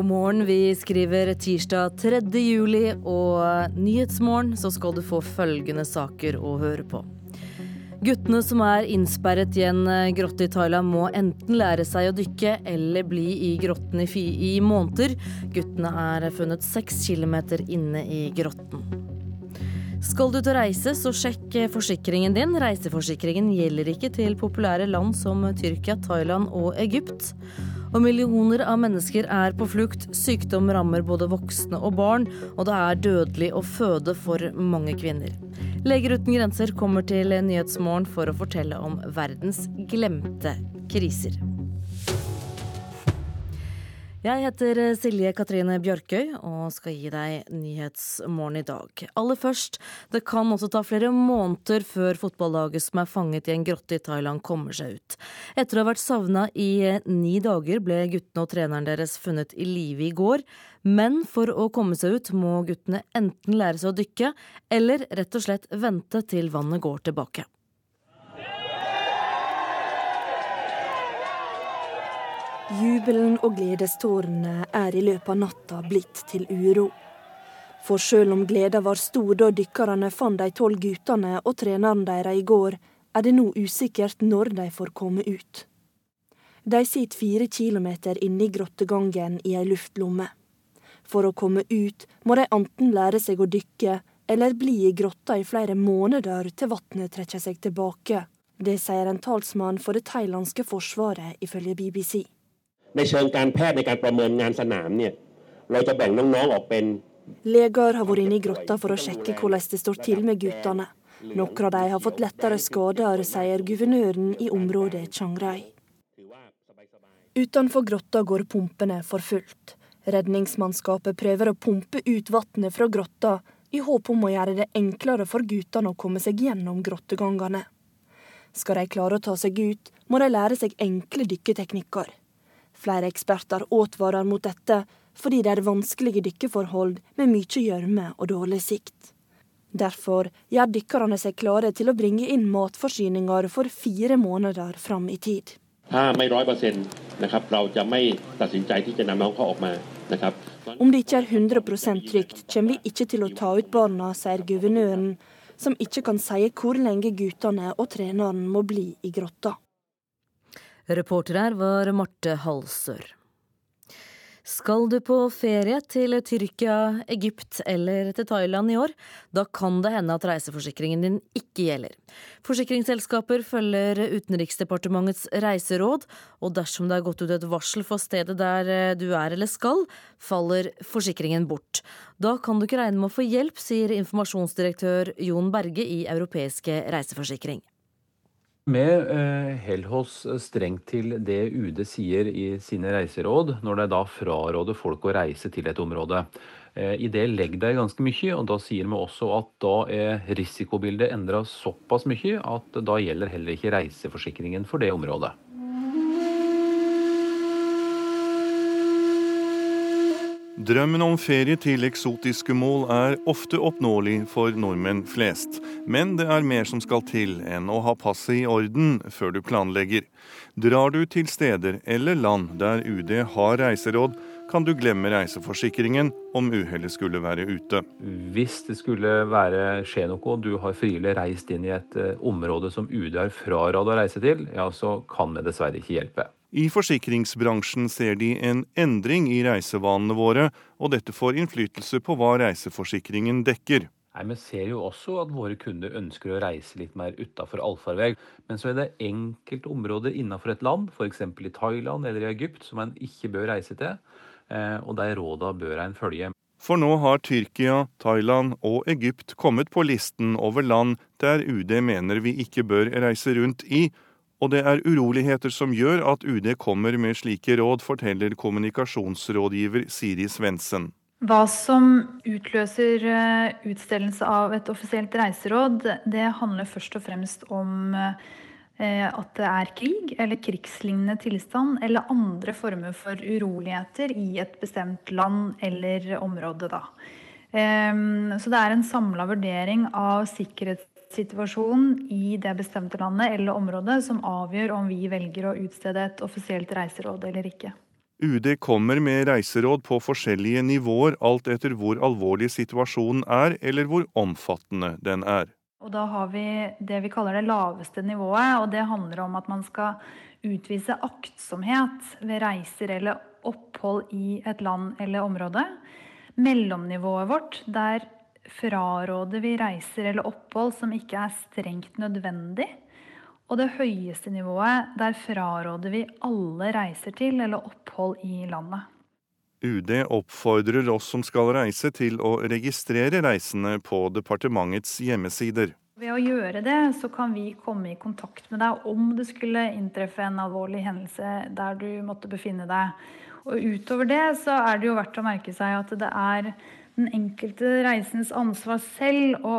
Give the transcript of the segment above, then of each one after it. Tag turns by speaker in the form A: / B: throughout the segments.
A: God morgen, vi skriver tirsdag 3. juli, og Nyhetsmorgen så skal du få følgende saker å høre på. Guttene som er innsperret i en grotte i Thailand må enten lære seg å dykke eller bli i grotten i, i måneder. Guttene er funnet seks kilometer inne i grotten. Skal du ut og reise, så sjekk forsikringen din. Reiseforsikringen gjelder ikke til populære land som Tyrkia, Thailand og Egypt. Og millioner av mennesker er på flukt. Sykdom rammer både voksne og barn, og det er dødelig å føde for mange kvinner. Leger uten grenser kommer til Nyhetsmorgen for å fortelle om verdens glemte kriser. Jeg heter Silje Katrine Bjørkøy og skal gi deg Nyhetsmorgen i dag. Aller først, det kan også ta flere måneder før fotballaget som er fanget i en grotte i Thailand kommer seg ut. Etter å ha vært savna i ni dager ble guttene og treneren deres funnet i live i går. Men for å komme seg ut må guttene enten lære seg å dykke, eller rett og slett vente til vannet går tilbake.
B: Jubelen og gledestårene er i løpet av natta blitt til uro. For sjøl om gleda var stor da dykkerne fant de tolv guttene og treneren deres i går, er det nå usikkert når de får komme ut. De sitter fire kilometer inne i grottegangen i ei luftlomme. For å komme ut må de enten lære seg å dykke, eller bli i grotta i flere måneder til vannet trekker seg tilbake. Det sier en talsmann for det thailandske forsvaret, ifølge BBC. ในเชิงการแพทย์ในการประเมินงานสนามเนี่ยเราจะแบ่งน้องๆออกเป็น Leger har vært inne i grotta for å sjekke hvordan det står til med guttene. Noen av dem har fått lettere skader, sier guvernøren i området Chiang Rai. Utenfor grotta går pumpene for fullt. Redningsmannskapet prøver å pumpe ut vannet fra grotta, i håp om å gjøre det enklere for guttene å komme seg gjennom grottegangene. Skal de klare å ta seg ut, må de lære seg enkle dykketeknikker. Flere eksperter advarer mot dette, fordi det er vanskelige dykkeforhold med mye gjørme og dårlig sikt. Derfor gjør dykkerne seg klare til å bringe inn matforsyninger for fire måneder fram i tid. Om det ikke er 100% trygt, kommer vi ikke til å ta ut barna, sier guvernøren, som ikke kan si hvor lenge guttene og treneren må bli i grotta.
A: Reporter her var Marte Halsør. Skal du på ferie til Tyrkia, Egypt eller til Thailand i år, da kan det hende at reiseforsikringen din ikke gjelder. Forsikringsselskaper følger Utenriksdepartementets reiseråd, og dersom det er gått ut et varsel for stedet der eh, du er eller skal, faller forsikringen bort. Da kan du ikke regne med å få hjelp, sier informasjonsdirektør Jon Berge i Europeiske reiseforsikring.
C: Vi eh, holder oss strengt til det UD sier i sine reiseråd, når de da fraråder folk å reise til et område. Eh, I det legger de ganske mye, og da sier vi også at da er risikobildet endra såpass mye at da gjelder heller ikke reiseforsikringen for det området.
D: Drømmen om ferie til eksotiske mål er ofte oppnåelig for nordmenn flest. Men det er mer som skal til enn å ha passet i orden før du planlegger. Drar du til steder eller land der UD har reiseråd, kan du glemme reiseforsikringen om uhellet skulle være ute.
C: Hvis det skulle være, skje noe og du har frivillig reist inn i et eh, område som UD har fraråd å reise til, ja, så kan vi dessverre ikke hjelpe.
D: I forsikringsbransjen ser de en endring i reisevanene våre, og dette får innflytelse på hva reiseforsikringen dekker.
C: Nei, Vi ser jo også at våre kunder ønsker å reise litt mer utafor allfarvei. Men så er det enkelte områder innenfor et land, f.eks. i Thailand eller i Egypt, som en ikke bør reise til. Eh, og de råda bør en følge.
D: For nå har Tyrkia, Thailand og Egypt kommet på listen over land der UD mener vi ikke bør reise rundt i, og det er uroligheter som gjør at UD kommer med slike råd, forteller kommunikasjonsrådgiver Siri Svendsen.
E: Hva som utløser eh, utstedelse av et offisielt reiseråd, det handler først og fremst om eh, at det er krig eller krigslignende tilstand eller andre former for uroligheter i et bestemt land eller område. Da. Ehm, så det er en samla vurdering av sikkerhets situasjonen i det bestemte landet eller området som avgjør om vi velger å utstede et offisielt reiseråd eller ikke.
D: UD kommer med reiseråd på forskjellige nivåer, alt etter hvor alvorlig situasjonen er, eller hvor omfattende den er.
E: Og da har vi det vi kaller det laveste nivået, og det handler om at man skal utvise aktsomhet ved reiser eller opphold i et land eller område. Mellomnivået vårt, der fraråder vi reiser eller opphold som ikke er strengt nødvendig. Og det høyeste nivået, der fraråder vi alle reiser til eller opphold i landet.
D: UD oppfordrer oss som skal reise til å registrere reisende på departementets hjemmesider.
E: Ved å gjøre det, så kan vi komme i kontakt med deg om det skulle inntreffe en alvorlig hendelse der du måtte befinne deg. Og utover det så er det jo verdt å merke seg at det er den enkelte reisens ansvar selv å,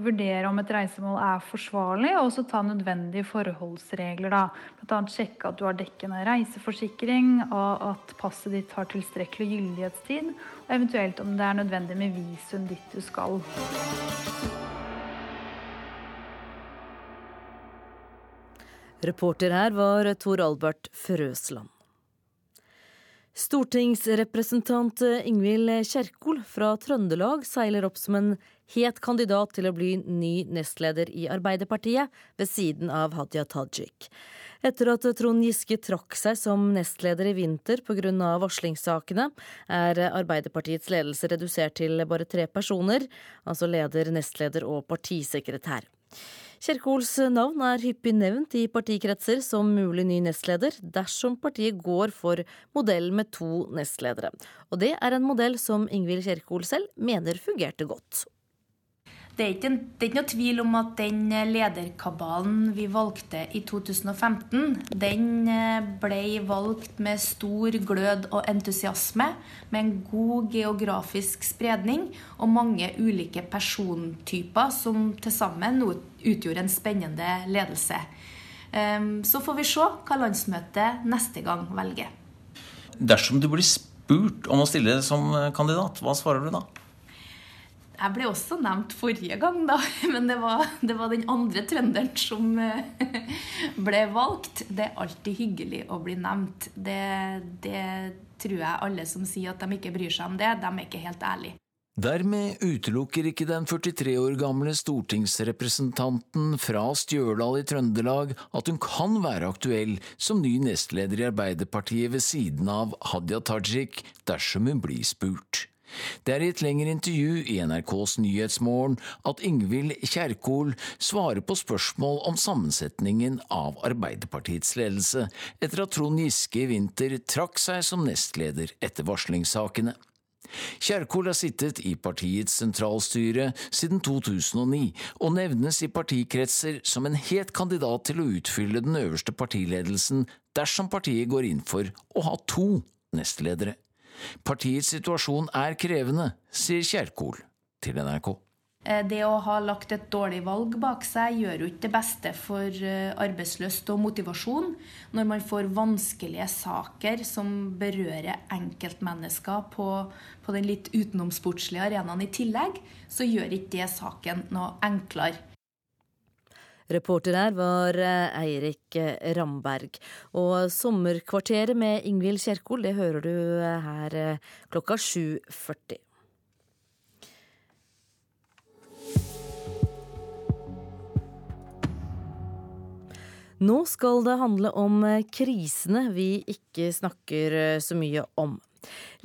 E: vurdere om et reisemål er forsvarlig, og også ta nødvendige forholdsregler. da. Bl.a. sjekke at du har dekkende reiseforsikring, og at passet ditt har tilstrekkelig gyldighetstid, og eventuelt om det er nødvendig med visum dit du skal.
A: Reporter her var Tor Albert Frøsland. Stortingsrepresentant Ingvild Kjerkol fra Trøndelag seiler opp som en het kandidat til å bli ny nestleder i Arbeiderpartiet, ved siden av Hadia Tajik. Etter at Trond Giske trakk seg som nestleder i vinter pga. varslingssakene, er Arbeiderpartiets ledelse redusert til bare tre personer, altså leder, nestleder og partisekretær. Kjerkols navn er hyppig nevnt i partikretser som mulig ny nestleder, dersom partiet går for modellen med to nestledere. Og det er en modell som Ingvild Kjerkol selv mener fungerte godt.
F: Det er, ikke, det er ikke noe tvil om at den lederkabalen vi valgte i 2015, den eh, ble valgt med stor glød og entusiasme, med en god geografisk spredning og mange ulike persontyper som til sammen utgjorde en spennende ledelse. Ehm, så får vi se hva landsmøtet neste gang velger.
G: Dersom du blir spurt om å stille som kandidat, hva svarer du da?
F: Jeg ble også nevnt forrige gang, da. Men det var, det var den andre trønderen som eh, ble valgt. Det er alltid hyggelig å bli nevnt. Det, det tror jeg alle som sier at de ikke bryr seg om det, de er ikke helt ærlige.
G: Dermed utelukker ikke den 43 år gamle stortingsrepresentanten fra Stjørdal i Trøndelag at hun kan være aktuell som ny nestleder i Arbeiderpartiet ved siden av Hadia Tajik dersom hun blir spurt. Det er i et lengre intervju i NRKs Nyhetsmorgen at Ingvild Kjerkol svarer på spørsmål om sammensetningen av Arbeiderpartiets ledelse, etter at Trond Giske i vinter trakk seg som nestleder etter varslingssakene. Kjerkol har sittet i partiets sentralstyre siden 2009, og nevnes i partikretser som en het kandidat til å utfylle den øverste partiledelsen dersom partiet går inn for å ha to nestledere. Partiets situasjon er krevende, sier Kjerkol til NRK.
F: Eh, det å ha lagt et dårlig valg bak seg gjør jo ikke det beste for eh, arbeidslyst og motivasjon. Når man får vanskelige saker som berører enkeltmennesker på, på den litt utenomsportslige arenaen i tillegg, så gjør ikke det saken noe enklere.
A: Reporter her var eh, Eirik eh, Ramberg. Og Sommerkvarteret med Ingvild Kjerkol, det hører du eh, her klokka 7.40. Nå skal det handle om krisene vi ikke snakker så mye om.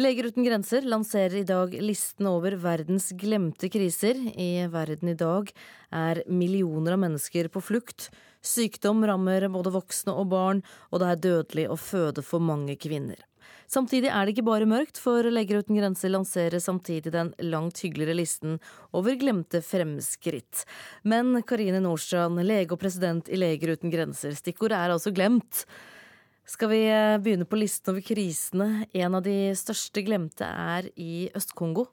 A: Leger uten grenser lanserer i dag listen over verdens glemte kriser. I verden i dag er millioner av mennesker på flukt. Sykdom rammer både voksne og barn, og det er dødelig å føde for mange kvinner. Samtidig er det ikke bare mørkt, for Leger uten grenser lanserer samtidig den langt hyggeligere listen over glemte fremskritt. Men Karine Nordstrand, lege og president i Leger uten grenser, stikkordet er altså glemt. Skal vi eh, begynne på listen over krisene? En av de største glemte er i Øst-Kongo.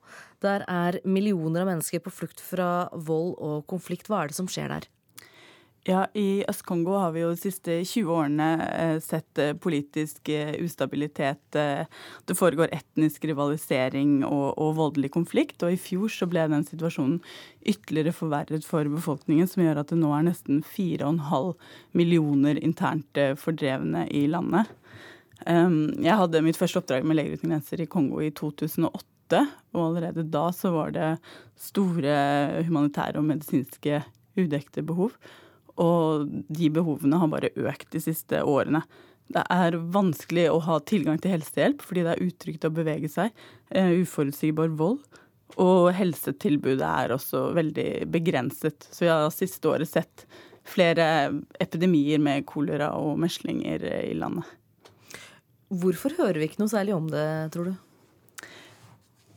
A: Der er millioner av mennesker på flukt fra vold og konflikt. Hva er det som skjer der?
H: Ja, I Øst-Kongo har vi jo de siste 20 årene eh, sett eh, politisk eh, ustabilitet. Det foregår etnisk rivalisering og, og, voldelig konflikt. Og i fjor så ble den situasjonen ytterligere forverret for befolkningen, som gjør at det nå er nesten 4,5 millioner internt fordrevne i landet. Jeg hadde mitt første oppdrag med Leger uten grenser i Kongo i 2008. Og allerede da så var det store humanitære og medisinske udekte behov. Og de behovene har bare økt de siste årene. Det er vanskelig å ha tilgang til helsehjelp fordi det er utrygt å bevege seg. Eh, uforutsigbar vold. Og helsetilbudet er også veldig begrenset. Så jeg har siste året sett flere epidemier med kolera og meslinger i landet.
A: Hvorfor hører vi ikke noe særlig om det, tror du?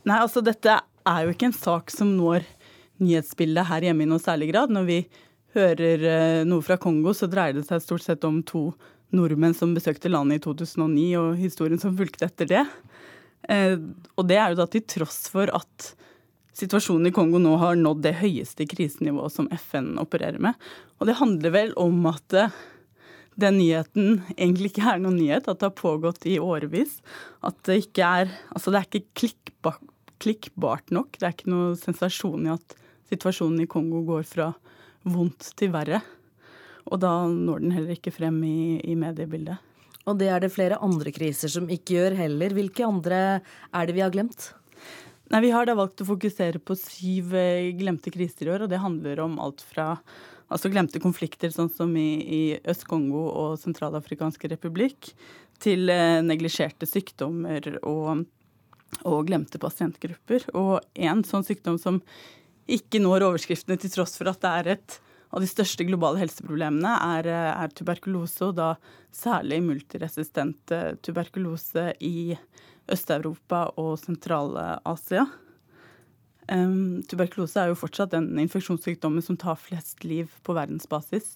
H: Nei, altså dette er jo ikke en sak som når nyhetsbildet her hjemme i noe særlig grad. Når vi hører eh, noe fra Kongo, så dreier det seg stort sett om to nordmenn som besøkte landet i 2009, og historien som fulgte etter det. Eh, og det er jo da til tross for at situasjonen i Kongo nå har nådd det høyeste krisenivået som FN opererer med. Og det handler vel om at eh, den nyheten egentlig ikke er noen nyhet, at det har pågått i årevis. At det ikke er Altså, det er ikke klikkbart, nok. Det er ikke noe sensasjon i at situasjonen i Kongo går fra vondt til verre. Og da når den heller ikke frem i, i mediebildet.
A: Og det er det flere andre kriser som ikke gjør heller. Hvilke andre er det vi har glemt?
H: Nei, Vi har da valgt å fokusere på syv eh, glemte kriser i år, og det handler om alt fra altså glemte konflikter, sånn som i, i Øst-Kongo og Sentralafrikanske republikk, til eh, neglisjerte sykdommer og, og, glemte pasientgrupper. Og en sånn sykdom som ikke når overskriftene til tross for at det er et av de største globale helseproblemene, er, er tuberkulose, og da særlig multiresistent eh, tuberkulose i Øst-Europa og Sentral-Asia. Um, tuberkulose er jo fortsatt den infeksjonssykdommen som tar flest liv på verdensbasis.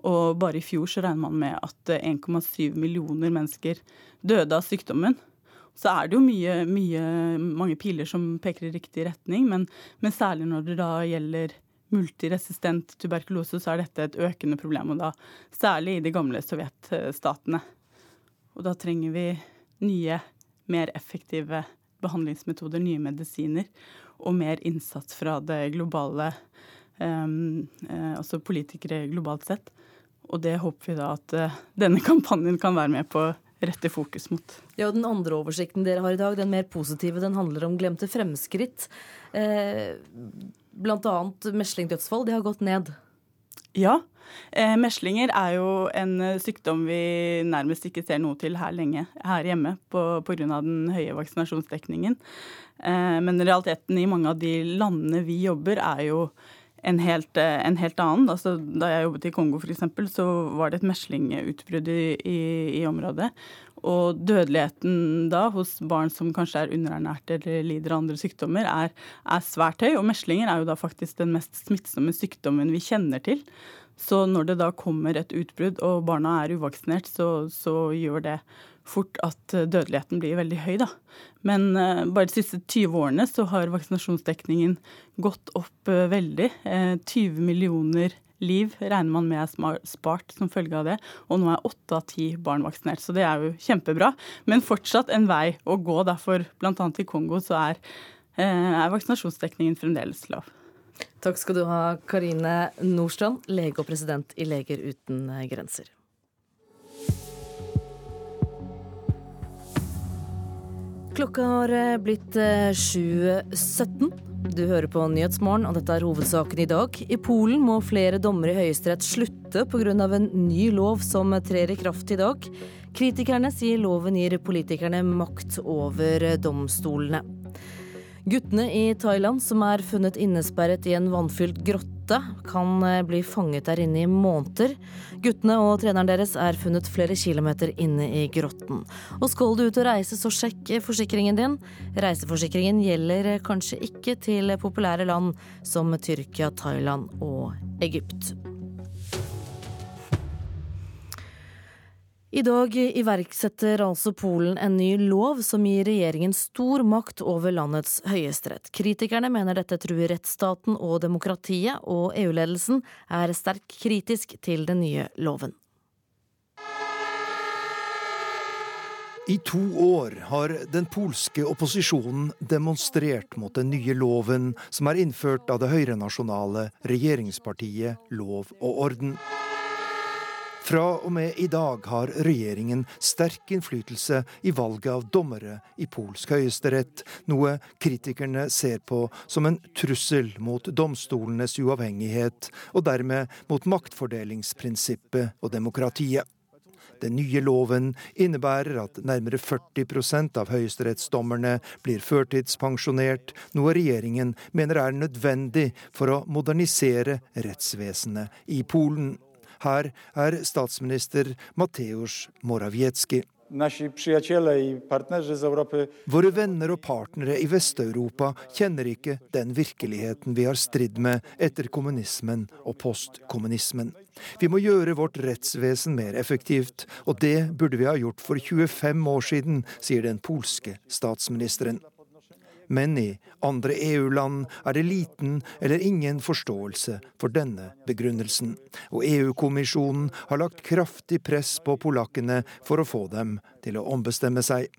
H: Og bare i fjor så regner man med at 1,7 millioner mennesker døde av sykdommen. Så er det jo mye, mye, mange piler som peker i riktig retning, men, men, særlig når det da gjelder multiresistent tuberkulose, så er dette et økende problem. Og da særlig i de gamle sovjetstatene. Og da trenger vi nye, mer effektive behandlingsmetoder, nye medisiner og mer innsats fra det globale um, uh, Altså politikere globalt sett. Og det håper vi da at uh, denne kampanjen kan være med på rette fokus mot.
A: Ja, og Den andre oversikten dere har i dag, den mer positive, den handler om glemte fremskritt. Eh, blant annet meslingdødsfall. De har gått ned.
H: Ja. Eh, meslinger er jo en sykdom vi nærmest ikke ser noe til her lenge her hjemme pga. den høye vaksinasjonsdekningen. Eh, men realiteten i mange av de landene vi jobber, er jo en helt, eh, en helt annen. Altså, da jeg jobbet i Kongo f.eks., så var det et meslingutbrudd i, i, i, området. Og dødeligheten da hos barn som kanskje er underernært eller lider av andre sykdommer, er, er, svært høy. Og meslinger er jo da faktisk den mest smittsomme sykdommen vi kjenner til. Så når det da kommer et utbrudd og barna er uvaksinert, så, så gjør det fort at eh, dødeligheten blir veldig høy. Da. Men uh, bare de siste 20 årene så har vaksinasjonsdekningen gått opp uh, veldig. Uh, 20 millioner liv regner man med er spart som følge av det. Og nå er åtte av ti barn vaksinert, så det er jo kjempebra. Men fortsatt en vei å gå. Derfor bl.a. i Kongo så er, er vaksinasjonsdekningen fremdeles lav.
A: Takk skal du ha, Karine Nordstrand, lege og president i Leger uten grenser. Klokka har eh, blitt 7.17. Eh, du hører på Nyhetsmorgen, og dette er hovedsaken i dag. I Polen må flere dommere i Høyesterett slutte pga. en ny lov som trer i kraft i dag. Kritikerne sier loven gir politikerne makt over domstolene. Guttene i Thailand som er funnet innesperret i en vannfylt grotte kan eh, bli fanget der inne i måneder. Guttene og treneren deres er funnet flere kilometer inne i grotten. Og skal du ut og reise, så sjekk forsikringen din. Reiseforsikringen gjelder kanskje ikke til populære land som Tyrkia, Thailand og Egypt. I dag iverksetter altså Polen en ny lov som gir regjeringen stor makt over landets høyesterett. Kritikerne mener dette truer rettsstaten og demokratiet, og EU-ledelsen er sterkt kritisk til den nye loven.
I: I to år har den polske opposisjonen demonstrert mot den nye loven som er innført av det høyrenasjonale regjeringspartiet Lov og orden. Fra og med i dag har regjeringen sterk innflytelse i valget av dommere i polsk høyesterett, noe kritikerne ser på som en trussel mot domstolenes uavhengighet, og dermed mot maktfordelingsprinsippet og demokratiet. Den nye loven innebærer at nærmere 40% av høyesterettsdommerne blir førtidspensjonert, noe regjeringen mener er nødvendig for å modernisere rettsvesenet i Polen. Her er statsminister Mateusz Morawiecki. Våre venner og partnere i Vest-Europa kjenner ikke den virkeligheten vi har stridd med etter kommunismen og postkommunismen. Vi må gjøre vårt rettsvesen mer effektivt, og det burde vi ha gjort for 25 år siden, sier den polske statsministeren men i andre EU-land er det liten eller ingen forståelse for denne begrunnelsen. Og EU-kommisjonen har lagt kraftig press på polakkene for å få dem til å ombestemme seg.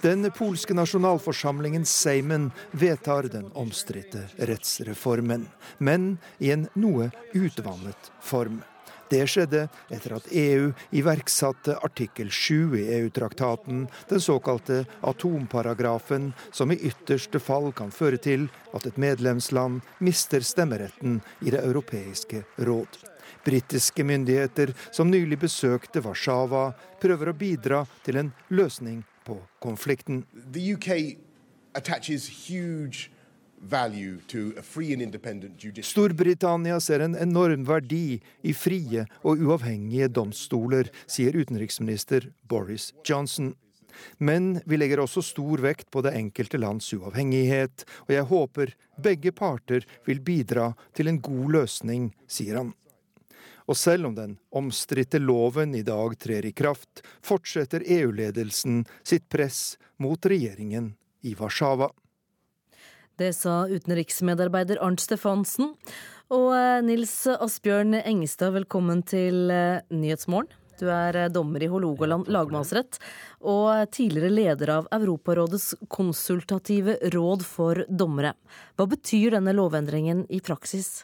I: Den polske nasjonalforsamlingen Seimen vedtar den omstridte rettsreformen, men i en noe utvannet form. Det skjedde etter at EU iverksatte artikkel 7 i EU-traktaten, den såkalte atomparagrafen, som i ytterste fall kan føre til at et medlemsland mister stemmeretten i Det europeiske råd. Britiske myndigheter, som nylig besøkte Warszawa, prøver å bidra til en løsning på konflikten. The UK attaches huge Storbritannia ser en enorm verdi i frie og uavhengige domstoler, sier utenriksminister Boris Johnson. Men vi legger også stor vekt på det enkelte lands uavhengighet, og jeg håper begge parter vil bidra til en god løsning, sier han. Og selv om den omstridte loven i dag trer i kraft, fortsetter EU-ledelsen sitt press mot regjeringen i Warszawa.
A: Det sa utenriksmedarbeider Arnt Stefansen. Og eh, Nils Asbjørn Engstad, velkommen til eh, Nyhetsmorgen. Du er eh, dommer i Hålogaland lagmannsrett og tidligere leder av Europarådets konsultative råd for dommere. Hva betyr denne lovendringen i praksis?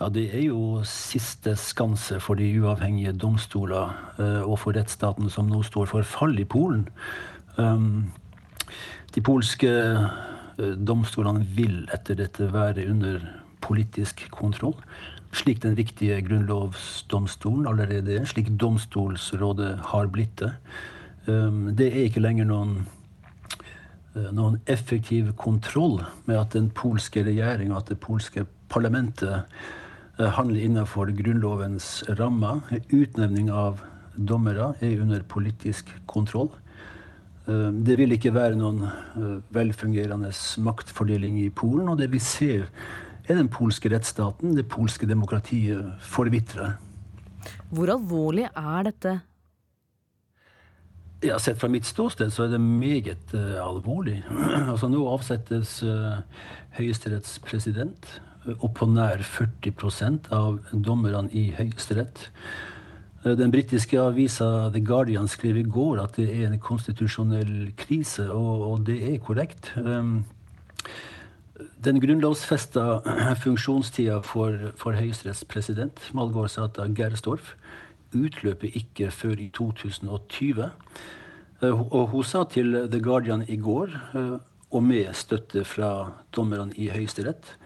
J: Ja, Det er jo siste skanse for de uavhengige domstoler og for rettsstaten som nå står for fall i Polen. Um, de polske domstolene vil etter dette være under politisk kontroll. Slik den viktige grunnlovsdomstolen allerede er. Slik domstolsrådet har blitt det. Um, det er ikke lenger noen, eh, noen effektiv kontroll med at den polske regjeringa, at det polske parlamentet eh, handler innenfor Grunnlovens rammer. Utnevning av dommere er under politisk kontroll. Eh, det vil ikke være noen eh, velfungerende maktfordeling i Polen. Og det vi ser, er den polske rettsstaten, det polske demokratiet, forvitrer.
A: Hvor alvorlig er dette?
J: Ja, Sett fra mitt ståsted så er det meget uh, alvorlig. altså Nå avsettes uh, Høyesteretts president, og på nær 40% av dommerne i Høyesterett den britiske avisa The Guardian skrev i går at det er en konstitusjonell krise, og, og det er korrekt. Um, den grunnlovsfesta funksjonstida for, for Høyesteretts president, at Gerstorff utløper ikke før i 2020. Eh, og hun sa til The Guardian i går, eh, og med støtte fra dommerne i Høyesterett,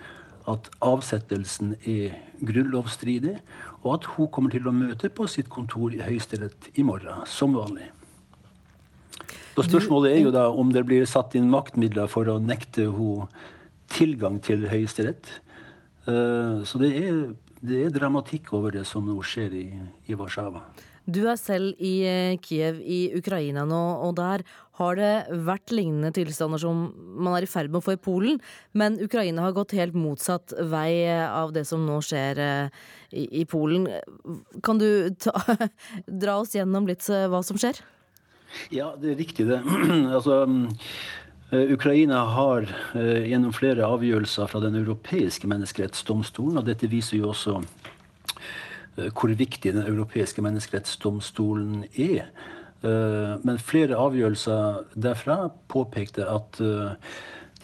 J: at avsettelsen er grunnlovsstridig, og at hun kommer til å møte på sitt kontor i Høyesterett i morgen, som vanlig. Og spørsmålet er jo da om det blir satt inn maktmidler for å nekte hun tilgang til Høyesterett. Eh, så det er, det er, dramatikk over det som nå skjer i, i Warszawa.
A: Du er selv i eh, Kiev i Ukraina nå, og der har det vært lignende tilstander som man er i ferd med å få i Polen. Men Ukraina har gått helt motsatt vei av det som nå skjer eh, i, Polen. Kan du ta, dra oss gjennom litt eh, hva som skjer?
J: Ja, det er riktig det. altså... Ukraina har gjennom flere avgjørelser fra Den europeiske menneskerettsdomstolen, og dette viser jo også Eh, hvor viktig Den europeiske menneskerettsdomstolen er. Eh, men flere avgjørelser derfra påpekte at eh,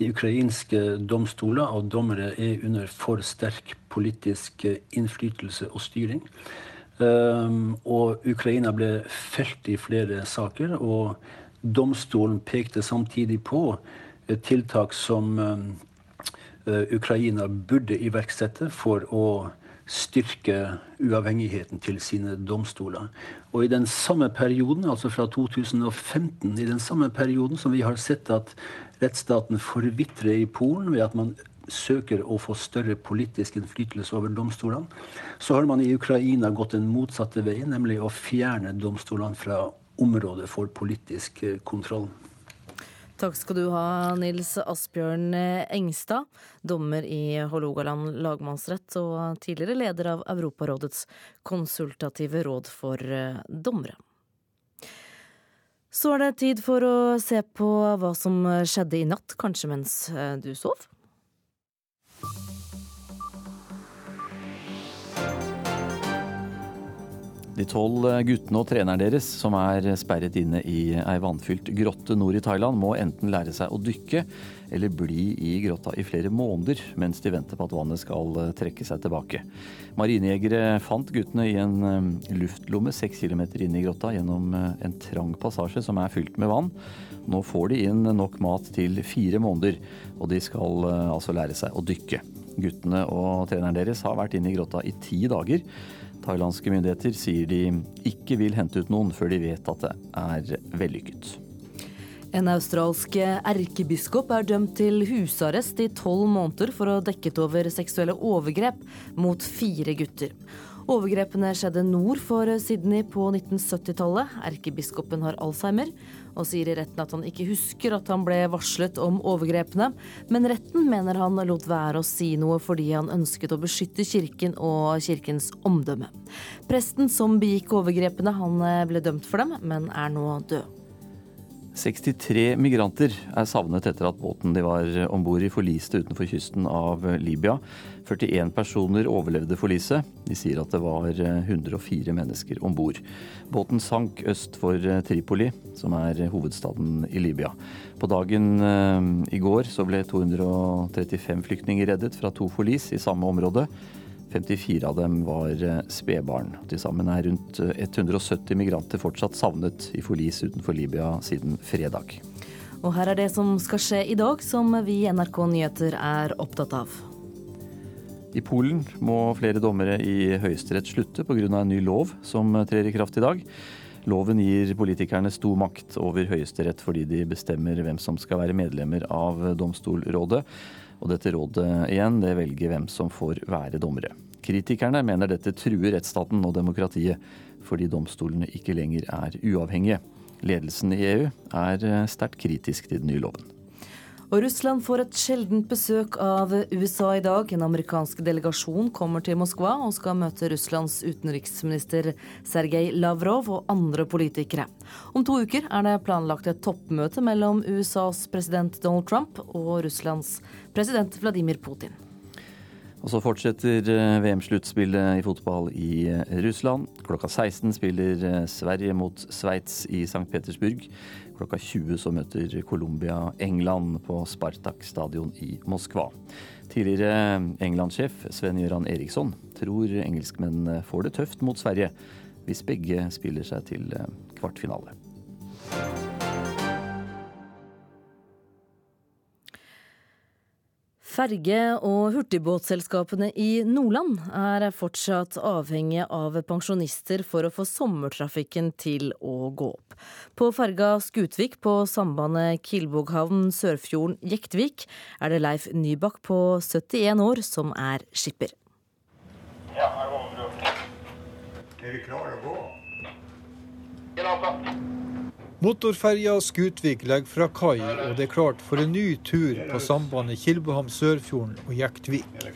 J: de ukrainske domstoler og dommere er under for sterk politisk innflytelse og styring. Og Ukraina ble felt i flere saker. Og domstolen pekte samtidig på tiltak som Ukraina burde iverksette for å styrke uavhengigheten til sine domstoler. Og i den samme perioden, altså fra 2015, i den samme perioden som vi har sett at rettsstaten forvitrer i Polen ved at man søker å få større politisk innflytelse over domstolene, så har man i Ukraina gått den motsatte veien, nemlig å fjerne domstolene fra området for politisk eh, kontroll.
A: Takk skal du ha, Nils Asbjørn Engstad, dommer i Hålogaland lagmannsrett og tidligere leder av Europarådets konsultative råd for eh, dommere. Så er det tid for å se på hva som skjedde i natt, kanskje mens eh, du sov?
K: De tolv eh, guttene og treneren deres, som er sperret inne i ei vannfylt grotte nord i Thailand, må enten lære seg å dykke eller bli i grotta i flere måneder mens de venter på at vannet skal eh, trekke seg tilbake. Marinejegere fant guttene i en eh, luftlomme seks kilometer inne i grotta gjennom en trang passasje som er fylt med vann. Nå får de inn nok mat til fire måneder, og de skal altså lære seg å dykke. Guttene og treneren deres har vært inne i grotta i ti dager. Thailandske myndigheter sier de ikke vil hente ut noen før de vet at det er vellykket.
A: En australsk erkebiskop er dømt til husarrest i tolv måneder for å ha dekket over seksuelle overgrep mot fire gutter. Overgrepene skjedde nord for Sydney på 1970-tallet. Erkebiskopen har alzheimer og sier i retten at han ikke husker at han ble varslet om overgrepene, men retten mener han lot være å si noe fordi han ønsket å beskytte kirken og kirkens omdømme. Presten som begikk overgrepene, han ble dømt for dem, men er nå død.
K: 63 migranter er savnet etter at båten de var om bord i forliste utenfor kysten av Libya. 41 personer overlevde forliset. De sier at det var 104 mennesker om bord. Båten sank øst for Tripoli, som er hovedstaden i Libya. På dagen eh, i går så ble 235 flyktninger reddet fra to forlis i samme område. 54 av dem var eh, spedbarn. Til sammen er rundt 170 eh, migranter fortsatt savnet i forlis utenfor Libya siden fredag.
A: Og her er det som skal skje i dag, som vi i NRK Nyheter er opptatt av.
K: I Polen må flere dommere i Høyesterett slutte pga. en ny lov som trer i kraft i dag. Loven gir politikerne stor makt over Høyesterett fordi de bestemmer hvem som skal være medlemmer av domstolrådet. Og dette rådet igjen, det velger hvem som får være dommere. Kritikerne mener dette truer rettsstaten og demokratiet, fordi domstolene ikke lenger er uavhengige. Ledelsen i EU er sterkt kritisk til den nye loven.
A: Og Russland får et sjeldent besøk av USA i dag. En amerikansk delegasjon kommer til Moskva og skal møte Russlands utenriksminister Sergej Lavrov og andre politikere. Om to uker er det planlagt et toppmøte mellom USAs president Donald Trump og Russlands president Vladimir Putin.
K: Og så fortsetter eh, VM-sluttspillet i fotball i eh, Russland. Klokka 16 spiller eh, Sverige mot Sveits i St. Petersburg. Klokka 20 så møter Colombia England på Spartak stadion i Moskva. Tidligere England-sjef Sven-Göran Eriksson tror engelskmennene får det tøft mot Sverige hvis begge spiller seg til kvartfinale.
A: Ferge- og hurtigbåtselskapene i Nordland er fortsatt avhengige av pensjonister for å få sommertrafikken til å gå opp. På ferga Skutvik på sambandet Kilboghavn Sørfjorden-Jektvik er det Leif Nybakk på 71 år som er skipper.
L: Ja, her bra. Er vi klare å gå? Ja,
I: Motorferja Skutvik legger fra kai, og det er klart for en ny tur på sambandet Kilboham-Sørfjorden og Jektvik.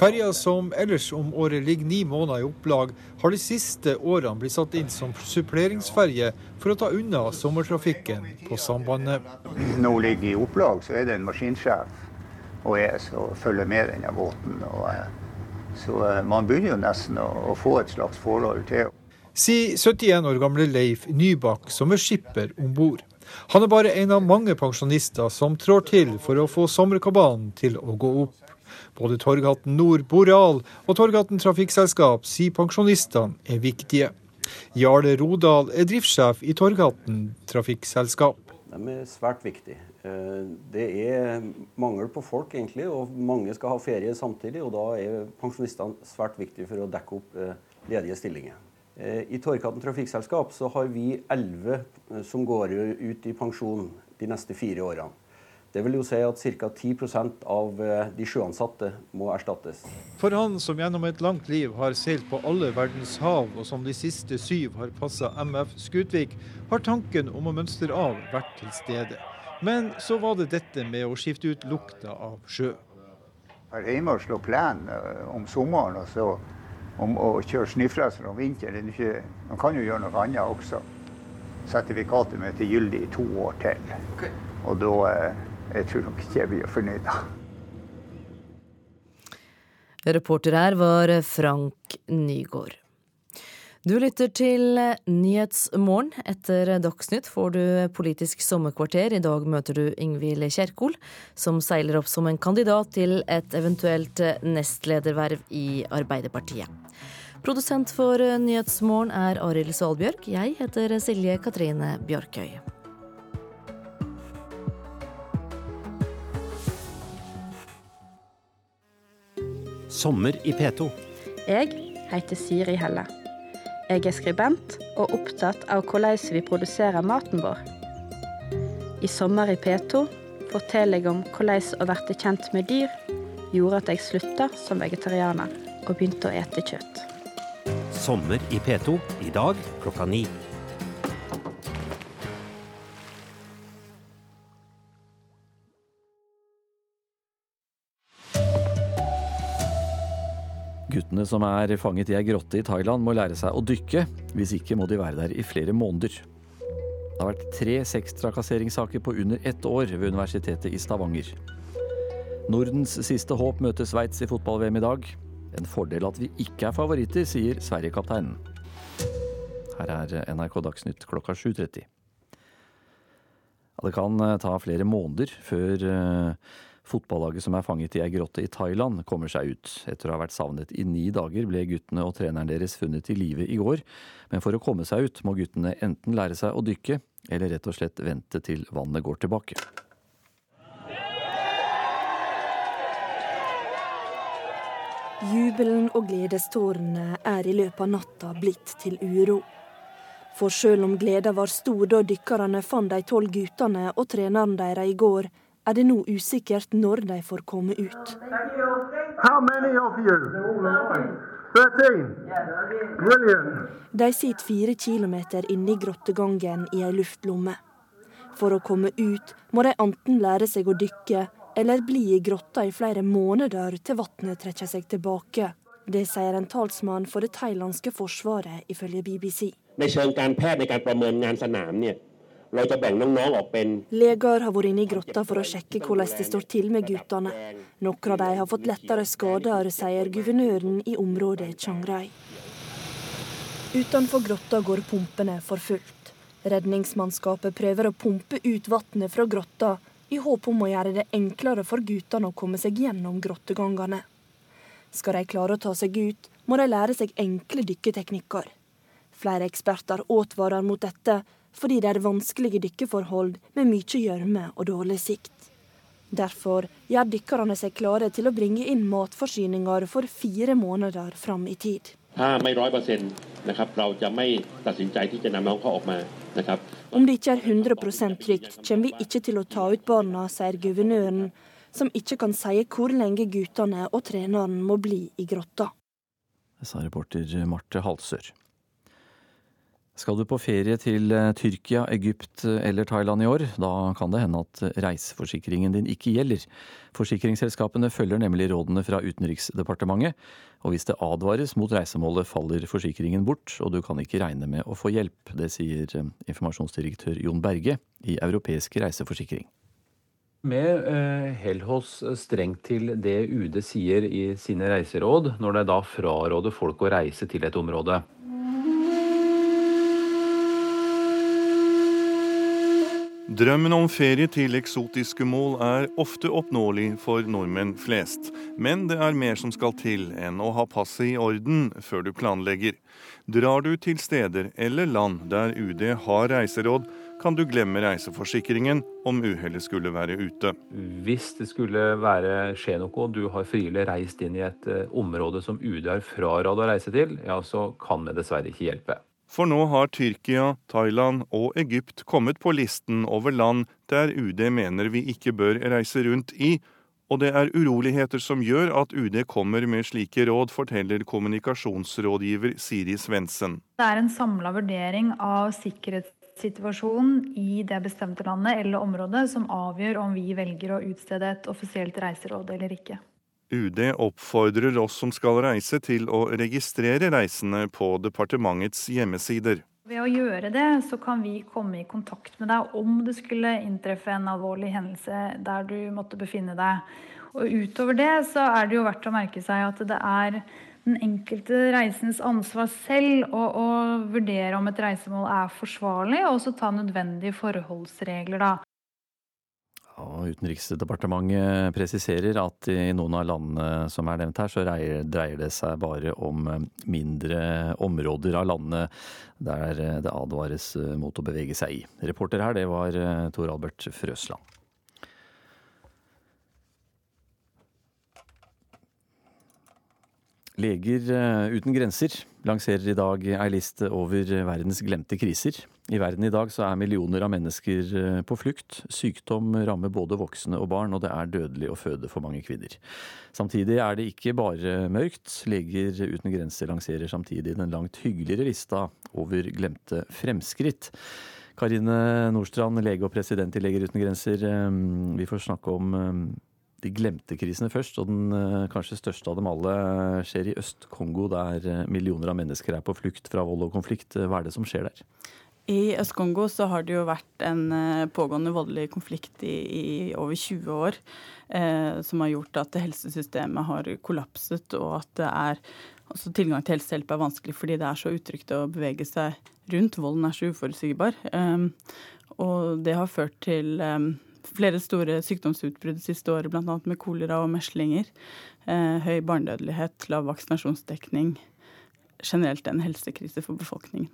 I: Ferja som ellers om året ligger ni måneder i opplag, har de siste årene blitt satt inn som suppleringsferje for å ta unna sommertrafikken på sambandet.
L: Nå ligger i opplag, så er det en maskinsjef og jeg som følger med denne båten. Og, eh, så eh, man begynner jo nesten å, å få et slags forhold til
I: sier 71 år gamle Leif Nybakk, som er skipper om bord. Han er bare en av mange pensjonister som trår til for å få sommerkabalen til å gå opp. Både Torghatten Nord Boreal og Torghatten Trafikkselskap sier pensjonistene er viktige. Jarle Rodal er driftssjef i Torghatten Trafikkselskap.
M: De er svært viktige. Eh, det er mangel på folk, egentlig, og mange skal ha ferie samtidig. og Da er pensjonistene svært viktige for å dekke opp eh, ledige stillinger. Eh, I Torghatten Trafikkselskap så har vi elleve som går ut i pensjon de neste fire årene. Det vil jo si at ca. 10 av eh, de sjøansatte må erstattes.
I: For han som gjennom et langt liv har seilt på alle verdens hav, og som de siste syv har passa MF Skutvik, har tanken om å mønstre av vært til stede. Men så var det dette med å skifte ut lukta av sjø.
L: Her hjemme og plen eh, om sommeren og så om å kjøre snøfreser om vinteren. Man kan jo gjøre noe annet også. Sertifikatet mitt er gyldig i to år til. Okay. Og da eh, jeg tror nok ikke jeg blir fornøyd.
A: Reporter her var Frank Nygård. Du lytter til Nyhetsmorgen. Etter Dagsnytt får du Politisk sommerkvarter. I dag møter du Ingvild Kjerkol, som seiler opp som en kandidat til et eventuelt nestlederverv i Arbeiderpartiet. Produsent for Nyhetsmorgen er Arild Svalbjørg. Jeg heter Silje Katrine Bjørkøy.
N: Sommer i P2.
O: Jeg heter Siri Helle. Jeg er skribent og opptatt av hvordan vi produserer maten vår. I Sommer i P2 forteller jeg om hvordan å bli kjent med dyr gjorde at jeg slutta som vegetarianer og begynte å ete kjøtt.
N: Sommer i P2 i dag klokka ni.
K: Guttene som er fanget i ei grotte i Thailand må lære seg å dykke. Hvis ikke må de være der i flere måneder. Det har vært tre sextrakasseringssaker på under ett år ved Universitetet i Stavanger. Nordens siste håp møter Sveits i fotball-VM i dag. En fordel at vi ikke er favoritter, sier Sverigekapteinen. Her er NRK Dagsnytt klokka 7.30. Ja, det kan eh, ta flere måneder før uh, Fotballaget som er fanget i ei grotte i Thailand, kommer seg ut. Etter å ha vært savnet i ni dager ble guttene og treneren deres funnet i live i går. Men for å komme seg ut må guttene enten lære seg å dykke, eller rett og slett vente til vannet går tilbake.
B: Jubelen og gledestårene er i løpet av natta blitt til uro. For sjøl om gleda var stor da dykkerne fant de tolv guttene og treneren deres i går, er det nå usikkert når de får komme ut. De sitter fire kilometer inne i grottegangen i ei luftlomme. For å komme ut må de enten lære seg å dykke, eller bli i grotta i flere måneder til vannet trekker seg tilbake. Det sier en talsmann for det thailandske forsvaret, ifølge BBC. ในเชิงการแพทย์ในการประเมินงานสนามเนี่ย Leger har vært inne i grotta for å sjekke hvordan det står til med guttene. Noen av dem har fått lettere skader, sier guvernøren i området Chiang Rai. Utenfor grotta går pumpene for fullt. Redningsmannskapet prøver å pumpe ut vannet fra grotta i håp om å gjøre det enklere for guttene å komme seg gjennom grottegangene. Skal de klare å ta seg ut, må de lære seg enkle dykketeknikker. Flere eksperter advarer mot dette, fordi det er vanskelige dykkeforhold med mye gjørme og dårlig sikt. Derfor gjør dykkerne seg klare til å bringe inn matforsyninger for fire måneder fram i tid. Om det ikke er 100% trygt, kommer vi ikke til å ta ut barna, sier guvernøren, som ikke kan si hvor lenge guttene og treneren må bli i grotta.
K: Det sa reporter Marte Halsør. Skal du på ferie til eh, Tyrkia, Egypt eh, eller Thailand i år, da kan det hende at reiseforsikringen din ikke gjelder. Forsikringsselskapene følger nemlig rådene fra Utenriksdepartementet, og hvis det advares mot reisemålet, faller forsikringen bort, og du kan ikke regne med å få hjelp. Det sier eh, informasjonsdirektør Jon Berge i Europeisk reiseforsikring.
C: Med holder oss strengt til det UD sier i sine reiseråd, når det da fraråder folk å reise til et område.
D: Drømmen om ferie til eksotiske mål er ofte oppnåelig for nordmenn flest. Men det er mer som skal til enn å ha passet i orden før du planlegger. Drar du til steder eller land der UD har reiseråd, kan du glemme reiseforsikringen om uhellet skulle være ute.
C: Hvis det skulle være skje noe, og du har frivillig reist inn i et eh, område som UD har fraråd å reise til, ja, så kan det dessverre ikke hjelpe.
D: For nå har Tyrkia, Thailand og Egypt kommet på listen over land der UD mener vi ikke bør reise rundt i, og det er uroligheter som gjør at UD kommer med slike råd, forteller kommunikasjonsrådgiver Siri Svendsen.
E: Det er en samla vurdering av sikkerhetssituasjonen i det bestemte landet eller området som avgjør om vi velger å utstede et offisielt reiseråd eller ikke.
D: UD oppfordrer oss som skal reise til å registrere reisende på departementets hjemmesider.
E: Ved å gjøre det, så kan vi komme i kontakt med deg om det skulle inntreffe en alvorlig hendelse der du måtte befinne deg. Og utover det så er det jo verdt å merke seg at det er den enkelte reisens ansvar selv å, å vurdere om et reisemål er forsvarlig, og også ta nødvendige forholdsregler, da.
K: Og Utenriksdepartementet presiserer at i noen av landene som er nevnt her, så dreier det seg bare om eh, mindre områder av landet der eh, det advares eh, mot å bevege seg i. Reporter her, det var Tor Albert Frøsland. Leger uten grenser lanserer i dag ei liste over verdens glemte kriser. I verden i dag så er millioner av mennesker eh, på flukt. Sykdom rammer både voksne og barn, og det er dødelig å føde for mange kvinner. Samtidig er det ikke bare mørkt. Leger uten grenser lanserer samtidig den langt hyggeligere lista over glemte fremskritt. Karine Nordstrand, lege og president i Leger uten grenser. Eh, vi får snakke om eh, de glemte krisene først, og den eh, kanskje største av dem alle skjer i Øst-Kongo, der eh, millioner av mennesker er på flukt fra vold og konflikt. Hva er det som skjer der?
H: I Øst-Kongo så har det jo vært en eh, pågående voldelig konflikt i, i over 20 år, eh, som har gjort at helsesystemet har kollapset, og at det er også tilgang til helsehjelp er vanskelig fordi det er så utrygt å bevege seg rundt. Volden er så uforutsigbar. Eh, og det har ført til um, flere store sykdomsutbrudd siste året, bl.a. med kolera og meslinger. Eh, høy barnedødelighet, lav vaksinasjonsdekning. Generelt en helsekrise for befolkningen.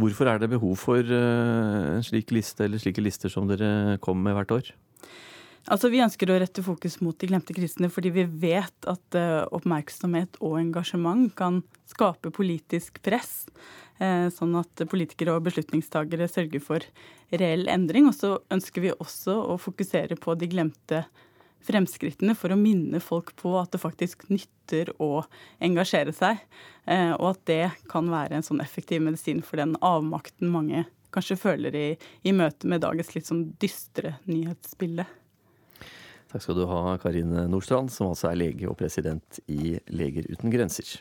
K: Hvorfor er det behov for eh, en slik liste, eller slike lister som dere kommer med hvert år?
H: Altså, Vi ønsker å rette fokus mot de glemte kristne, fordi vi vet at uh, oppmerksomhet og engasjement kan skape politisk press. Uh, sånn at politikere og beslutningstagere sørger for reell endring. Og så ønsker vi også å fokusere på de glemte fremskrittene for å minne folk på at det faktisk nytter å engasjere seg. Uh, og at det kan være en sånn effektiv medisin for den avmakten mange kanskje føler i, i møte med dagens litt sånn dystre nyhetsbilde.
K: Takk skal du ha, Karin Nordstrand, som altså er lege og president i Leger uten grenser.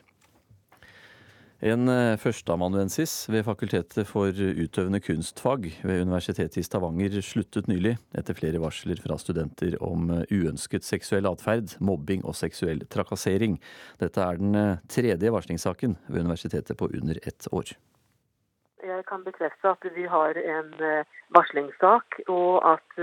K: En eh, førsteamanuensis ved Fakultetet for utøvende kunstfag ved Universitetet i Stavanger sluttet nylig, etter flere varsler fra studenter om eh, uønsket seksuell atferd, mobbing og seksuell trakassering. Dette er den eh, tredje varslingssaken ved universitetet på under ett år.
P: Jeg kan bekrefte at vi har en varslingssak, og at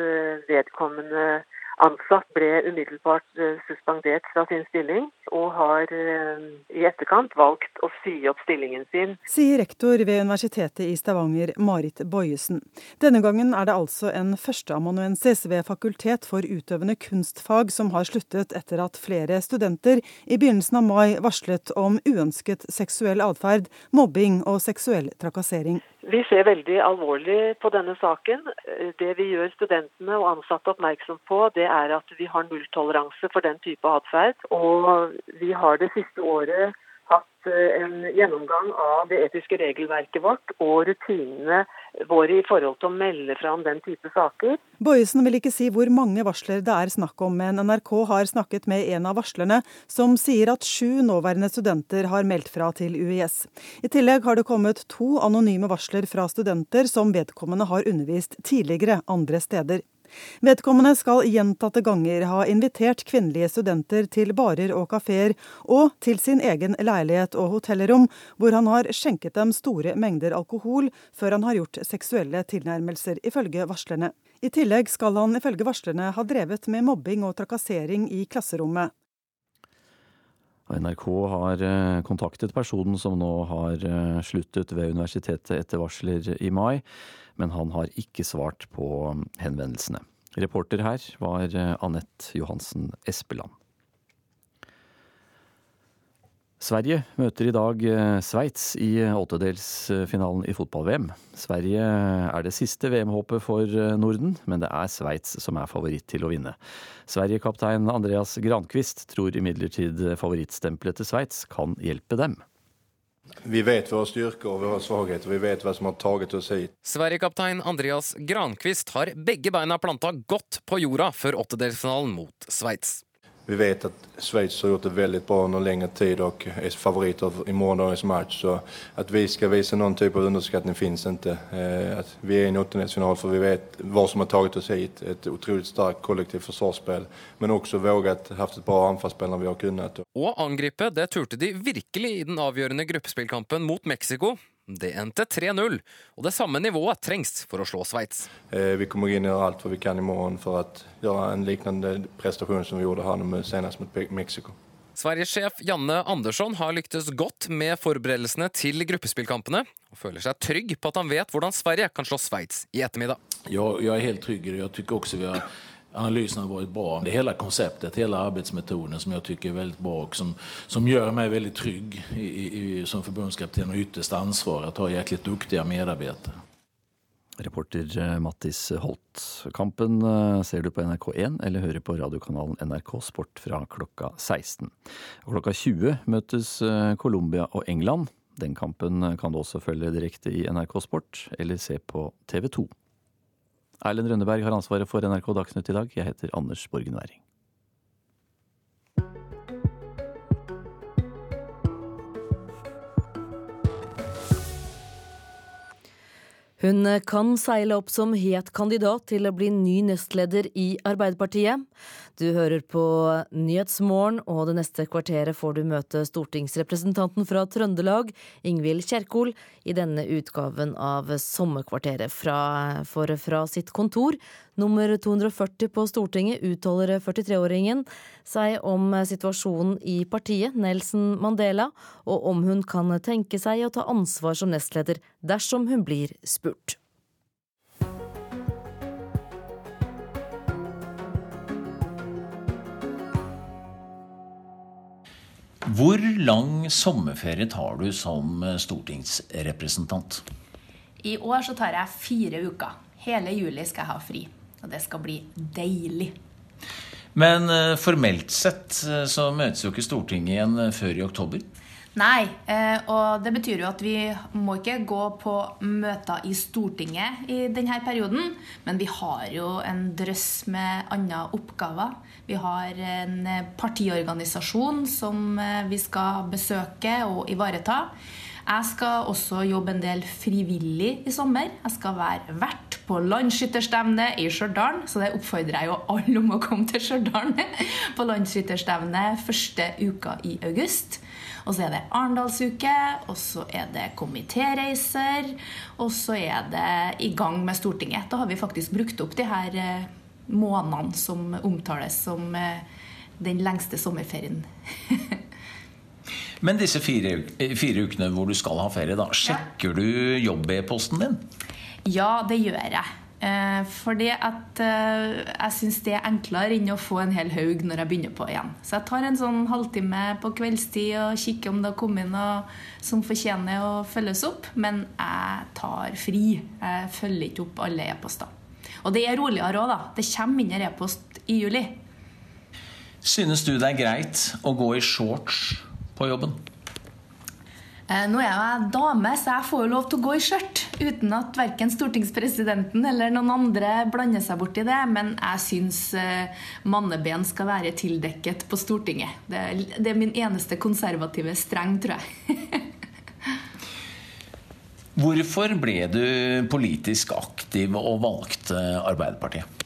P: vedkommende ansatt ble umiddelbart eh, suspendert fra sin stilling, og har eh, i etterkant valgt å si opp stillingen sin.
Q: Sier rektor ved Universitetet i Stavanger, Marit Bojesen. Denne gangen er det altså en førsteamanuensis ved Fakultet for utøvende kunstfag som har sluttet etter at flere studenter i begynnelsen av mai varslet om uønsket seksuell atferd, mobbing og seksuell trakassering.
P: Vi ser veldig alvorlig på denne saken. Det vi gjør studentene og ansatte oppmerksom på, det er at vi har nulltoleranse for den type atferd. Og vi har det siste året hatt eh, en gjennomgang av det etiske regelverket vårt og rutinene våre i forhold til å melde fra om den type saker.
Q: Bojesen vil ikke si hvor mange varsler det er snakk om, men NRK har snakket med en av varslerne, som sier at sju nåværende studenter har meldt fra til UiS. I tillegg har det kommet to anonyme varsler fra studenter som vedkommende har undervist tidligere andre steder. Vedkommende skal gjentatte ganger ha invitert kvinnelige studenter til barer og kafeer, og til sin egen leilighet og hotellrom, hvor han har skjenket dem store mengder alkohol før han har gjort seksuelle tilnærmelser, ifølge varslerne. I tillegg skal han ifølge varslerne ha drevet med mobbing og trakassering i klasserommet.
K: NRK har eh, kontaktet personen som nå har eh, sluttet ved universitetet etter varsler i mai, men han har ikke svart på henvendelsene. Reporter her var eh, Anette Johansen Espeland. Sverige møter i dag eh, Sveits i åttedelsfinalen i fotball-VM. Sverige er det siste VM-håpet for eh, Norden, men det er Sveits som er favoritt til å vinne. Sverige-kaptein Andreas Granqvist tror imidlertid favorittstempelet til Sveits kan hjelpe dem.
R: Vi vet våre styrker og våre svakheter, vi vet hva som har taget oss hit.
S: Sverigekaptein Andreas Granqvist har begge beina planta godt på jorda før åttedelsfinalen mot Sveits.
R: Vi vet at Sveits har gjort det veldig bra under lengre tid og er favoriter i morgendagens match. Så at vi skal vise noen type av underskatning finnes ikke. Eh, vi er i en åttendelsfinal for vi vet hva som har tatt oss hit. Et utrolig sterkt kollektivt forsvarsspill, men også våget haft et bra anfallsspill når vi har kunnet.
S: Å angripe, det turte de virkelig i den avgjørende gruppespillkampen mot Mexico. Det endte 3-0, og det samme nivået trengs for å slå Sveits.
R: Eh, vi kommer inn og gjør alt vi kan i morgen for å gjøre en lignende prestasjon som vi gjorde her senest mot Mexico.
S: Sveriges-sjef Janne Andersson har lyktes godt med forberedelsene til gruppespillkampene, og føler seg trygg på at han vet hvordan Sverige kan slå Sveits i ettermiddag.
T: Ja, jeg er helt trygg. Jeg syns også vi har analysen har vært bra. Det hele konseptet, hele arbeidsmetoden som jeg syns er veldig bra, og som, som gjør meg veldig trygg i, i, som forbundskaptein og ytterste ansvar å ha jæklig dyktige medarbeidere.
K: Reporter eh, Mattis Holt. Kampen eh, ser du på NRK1 eller hører på radiokanalen NRK Sport fra klokka 16. Og klokka 20 møtes eh, Colombia og England. Den kampen kan du også følge direkte i NRK Sport eller se på TV 2. Erlend Rønneberg har ansvaret for NRK Dagsnytt i dag. Jeg heter Anders Borgen Werring.
A: Hun kan seile opp som het kandidat til å bli ny nestleder i Arbeiderpartiet. Du hører på Nyhetsmorgen, og det neste kvarteret får du møte stortingsrepresentanten fra Trøndelag, Ingvild Kjerkol, i denne utgaven av Sommerkvarteret. Fra, for fra sitt kontor, nummer 240 på Stortinget, uttaler 43-åringen seg om situasjonen i partiet, Nelson Mandela, og om hun kan tenke seg å ta ansvar som nestleder dersom hun blir spurt.
G: Hvor lang sommerferie tar du som eh, stortingsrepresentant?
F: I år så tar jeg fire uker. Hele juli skal jeg ha fri. Og det skal bli deilig.
G: Men eh, formelt sett eh, så møtes jo ikke Stortinget igjen før i oktober?
F: Nei, og det betyr jo at vi må ikke gå på møter i Stortinget i denne perioden. Men vi har jo en drøss med andre oppgaver. Vi har en partiorganisasjon som eh, vi skal besøke og ivareta. Jeg skal også jobbe en del frivillig i sommer. Jeg skal være vert på landsskytterstevne i Stjørdal, så det oppfordrer jeg jo alle om å komme til Stjørdal på landsskytterstevne første uka i august. Og så er det Arendalsuke, og så er det komitéreiser, og så er det i gang med Stortinget. Da har vi faktisk brukt opp de her eh, månedene som omtales som eh, den lengste sommerferien.
G: Men disse fire, fire, ukene hvor du skal ha ferie, da, sjekker du jobb-e-posten din?
F: Ja, det gjør jeg. Eh, fordi at eh, jeg syns det er enklere enn å få en hel haug når jeg begynner på igjen. Så jeg tar en sånn halvtime på kveldstid og kikker om det har kommet noe som fortjener å følges opp. Men jeg tar fri. Jeg følger ikke opp alle e-poster. Og det er roligere òg, da. Det kommer mindre e-post i juli.
G: Synes du det er greit å gå i shorts på jobben?
F: Eh, nå er jeg dame, så jeg får jo lov til å gå i skjørt uten at verken stortingspresidenten eller noen andre blander seg borti det. Men jeg syns eh, manneben skal være tildekket på Stortinget. Det er, det er min eneste konservative streng, tror jeg.
G: Hvorfor ble du politisk aktiv og valgte Arbeiderpartiet?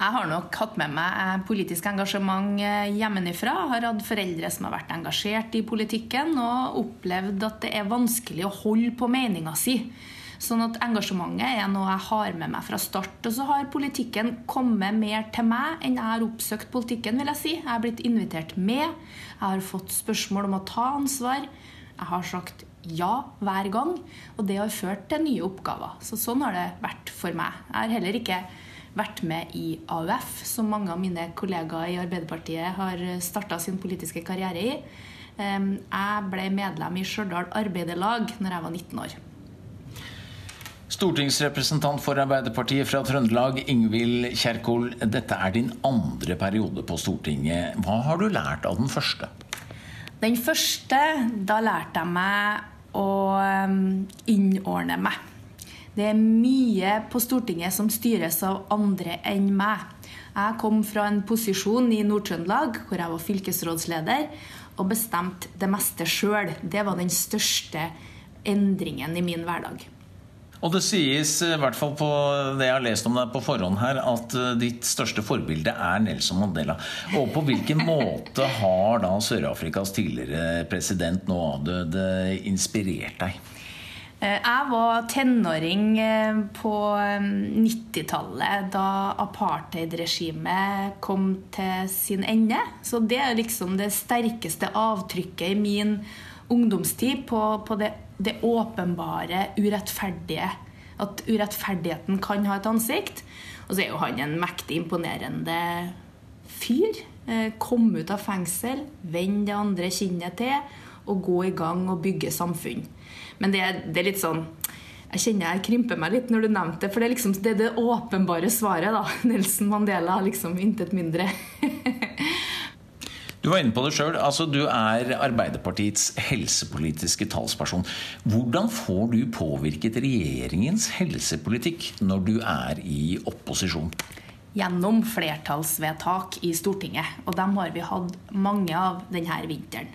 F: Jeg har nok hatt med meg politisk engasjement hjemmefra. Har hatt foreldre som har vært engasjert i politikken, og opplevd at det er vanskelig å holde på meninga si. Sånn at engasjementet er noe jeg har med meg fra start. Og så har politikken kommet mer til meg enn jeg har oppsøkt politikken, vil jeg si. Jeg har blitt invitert med. Jeg har fått spørsmål om å ta ansvar. Jeg har sagt ja hver gang, og det har ført til nye oppgaver. Så sånn har det vært for meg. Jeg har heller ikke vært med i AUF, som mange av mine kollegaer i Arbeiderpartiet har starta sin politiske karriere i. Jeg ble medlem i Stjørdal Arbeiderlag når jeg var 19 år.
G: Stortingsrepresentant for Arbeiderpartiet fra Trøndelag, Ingvild Kjerkol. Dette er din andre periode på Stortinget. Hva har du lært av den første?
F: Den første, da lærte jeg meg å innordne meg. Det er mye på Stortinget som styres av andre enn meg. Jeg kom fra en posisjon i Nord-Trøndelag, hvor jeg var fylkesrådsleder, og bestemte det meste sjøl. Det var den største endringen i min hverdag.
G: Og det sies, i hvert fall på det jeg har lest om deg på forhånd her, at eh, ditt største forbilde er Nelson Mandela. Og på hvilken måte har da Sør-Afrikas tidligere president, nå avdøde, inspirert deg?
F: Eh, jeg var tenåring eh, på 90-tallet, da apartheidregimet kom til sin ende. Så det er liksom det sterkeste avtrykket i min ungdomstid på, på det det åpenbare urettferdige. At urettferdigheten kan ha et ansikt. Og så er jo han en mektig imponerende fyr. Kom ut av fengsel, vend det andre kinnet til og gå i gang og bygge samfunn. Men det, det er litt sånn jeg kjenner jeg krymper meg litt når du nevnte det, for det er liksom det, er det åpenbare svaret. da. Nelson Mandela, liksom intet mindre.
G: Du var inne på det sjøl. Altså, du er Arbeiderpartiets helsepolitiske talsperson. Hvordan får du påvirket regjeringens helsepolitikk når du er i opposisjon?
F: Gjennom flertallsvedtak i Stortinget. Og dem har vi hatt mange av denne vinteren.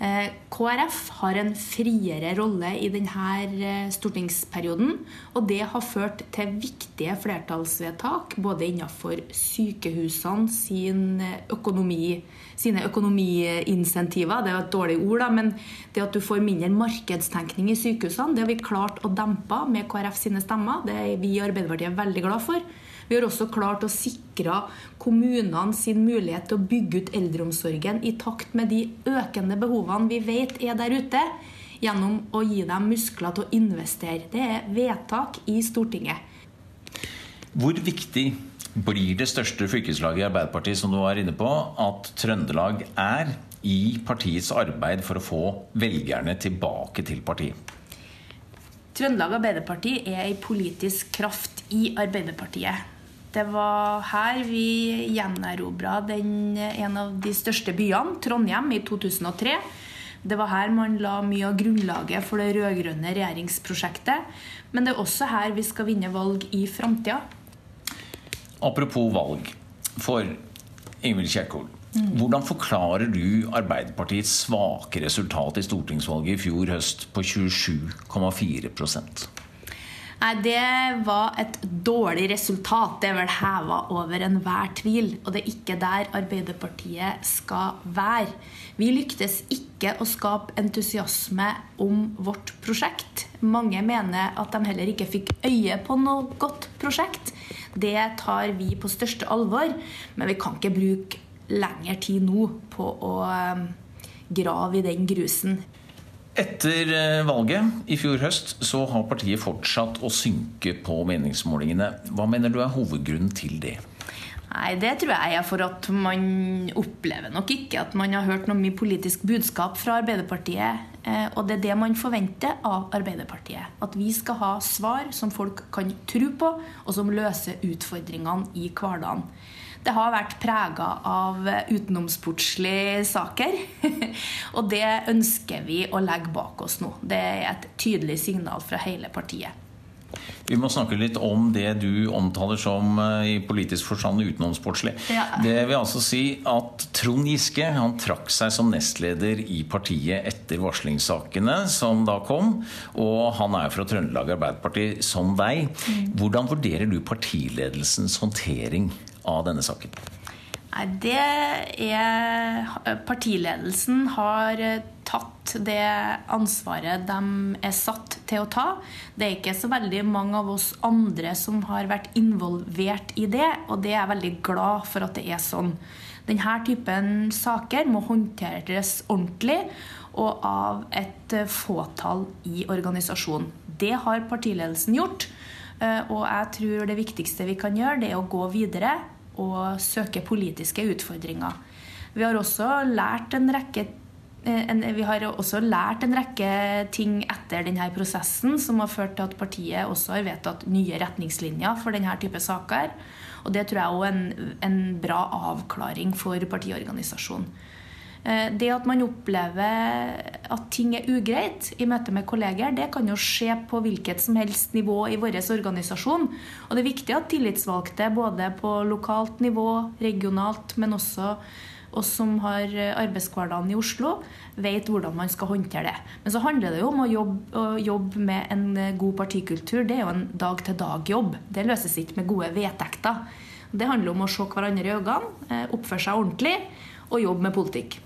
F: Eh, KrF har en friere rolle i denne eh, stortingsperioden. Og det har ført til viktige flertallsvedtak både innenfor sykehusene sin økonomi, sine økonomiinsentiver. Det er et dårlig ord, da, men det at du får mindre markedstenkning i sykehusene, det har vi klart å dempe med KrF sine stemmer. Det er vi i Arbeiderpartiet veldig glad for. Vi har også klart å sikre kommunene sin mulighet til å bygge ut eldreomsorgen i takt med de økende behovene vi vet er der ute, gjennom å gi dem muskler til å investere. Det er vedtak i Stortinget.
G: Hvor viktig blir det største fylkeslaget i Arbeiderpartiet, som du var inne på, at Trøndelag er i partiets arbeid for å få velgerne tilbake til partiet?
F: Trøndelag Arbeiderparti er ei politisk kraft i Arbeiderpartiet. Det var her vi gjenerobra en av de største byene, Trondheim, i 2003. Det var her man la mye av grunnlaget for det rød-grønne regjeringsprosjektet. Men det er også her vi skal vinne valg i framtida.
G: Apropos valg for Ingvild Kjerkol. Hvordan forklarer du Arbeiderpartiets svake resultat i stortingsvalget i fjor høst på 27,4
F: Nei, Det var et dårlig resultat. Det er vel heva over enhver tvil. Og det er ikke der Arbeiderpartiet skal være. Vi lyktes ikke å skape entusiasme om vårt prosjekt. Mange mener at de heller ikke fikk øye på noe godt prosjekt. Det tar vi på største alvor, men vi kan ikke bruke lengre tid nå på å eh, grave i den grusen.
G: Etter eh, valget i fjor høst så har partiet fortsatt å synke på meningsmålingene. Hva mener du er hovedgrunnen til det?
F: Nei, Det tror jeg er for at man opplever nok ikke at man har hørt noe mye politisk budskap fra Arbeiderpartiet. Eh, og det er det man forventer av Arbeiderpartiet. At vi skal ha svar som folk kan tro på, og som løser utfordringene i hverdagen. Det har vært prega av utenomsportslige saker. og det ønsker vi å legge bak oss nå. Det er et tydelig signal fra hele partiet.
G: Vi må snakke litt om det du omtaler som eh, i politisk forstand utenomsportslig. Ja. Det vil altså si at Trond Giske han trakk seg som nestleder i partiet etter varslingssakene som da kom. Og han er fra Trøndelag Arbeiderparti som deg. Mm. Hvordan vurderer du partiledelsens håndtering av denne saken?
F: Nei, det er Partiledelsen har tatt det ansvaret de er satt til å ta. Det er ikke så veldig mange av oss andre som har vært involvert i det, og det er jeg veldig glad for at det er sånn. Denne typen saker må håndteres ordentlig og av et fåtall i organisasjonen. Det har partiledelsen gjort. Eh, og jeg tror det viktigste vi kan gjøre, det er å gå videre og søke politiske utfordringer. Vi har også lært en rekke eh, en, vi har også lært en rekke ting etter denne prosessen som har ført til at partiet også har vedtatt nye retningslinjer for denne type saker. Og det tror jeg er en, en bra avklaring for partiorganisasjonen. Eh, det at man opplever at ting er ugreit i møte med kolleger, det kan jo skje på hvilket som helst nivå i vår organisasjon. Og det er viktig at tillitsvalgte både på lokalt nivå, regionalt, men også oss som har arbeidshverdagen i Oslo, vet hvordan man skal håndtere det. Men så handler det jo om å jobbe, å jobbe med en god partikultur. Det er jo en dag-til-dag-jobb. Det løses ikke med gode vedtekter. Det handler om å se hverandre i øynene, eh, oppføre seg ordentlig og jobbe med politikk.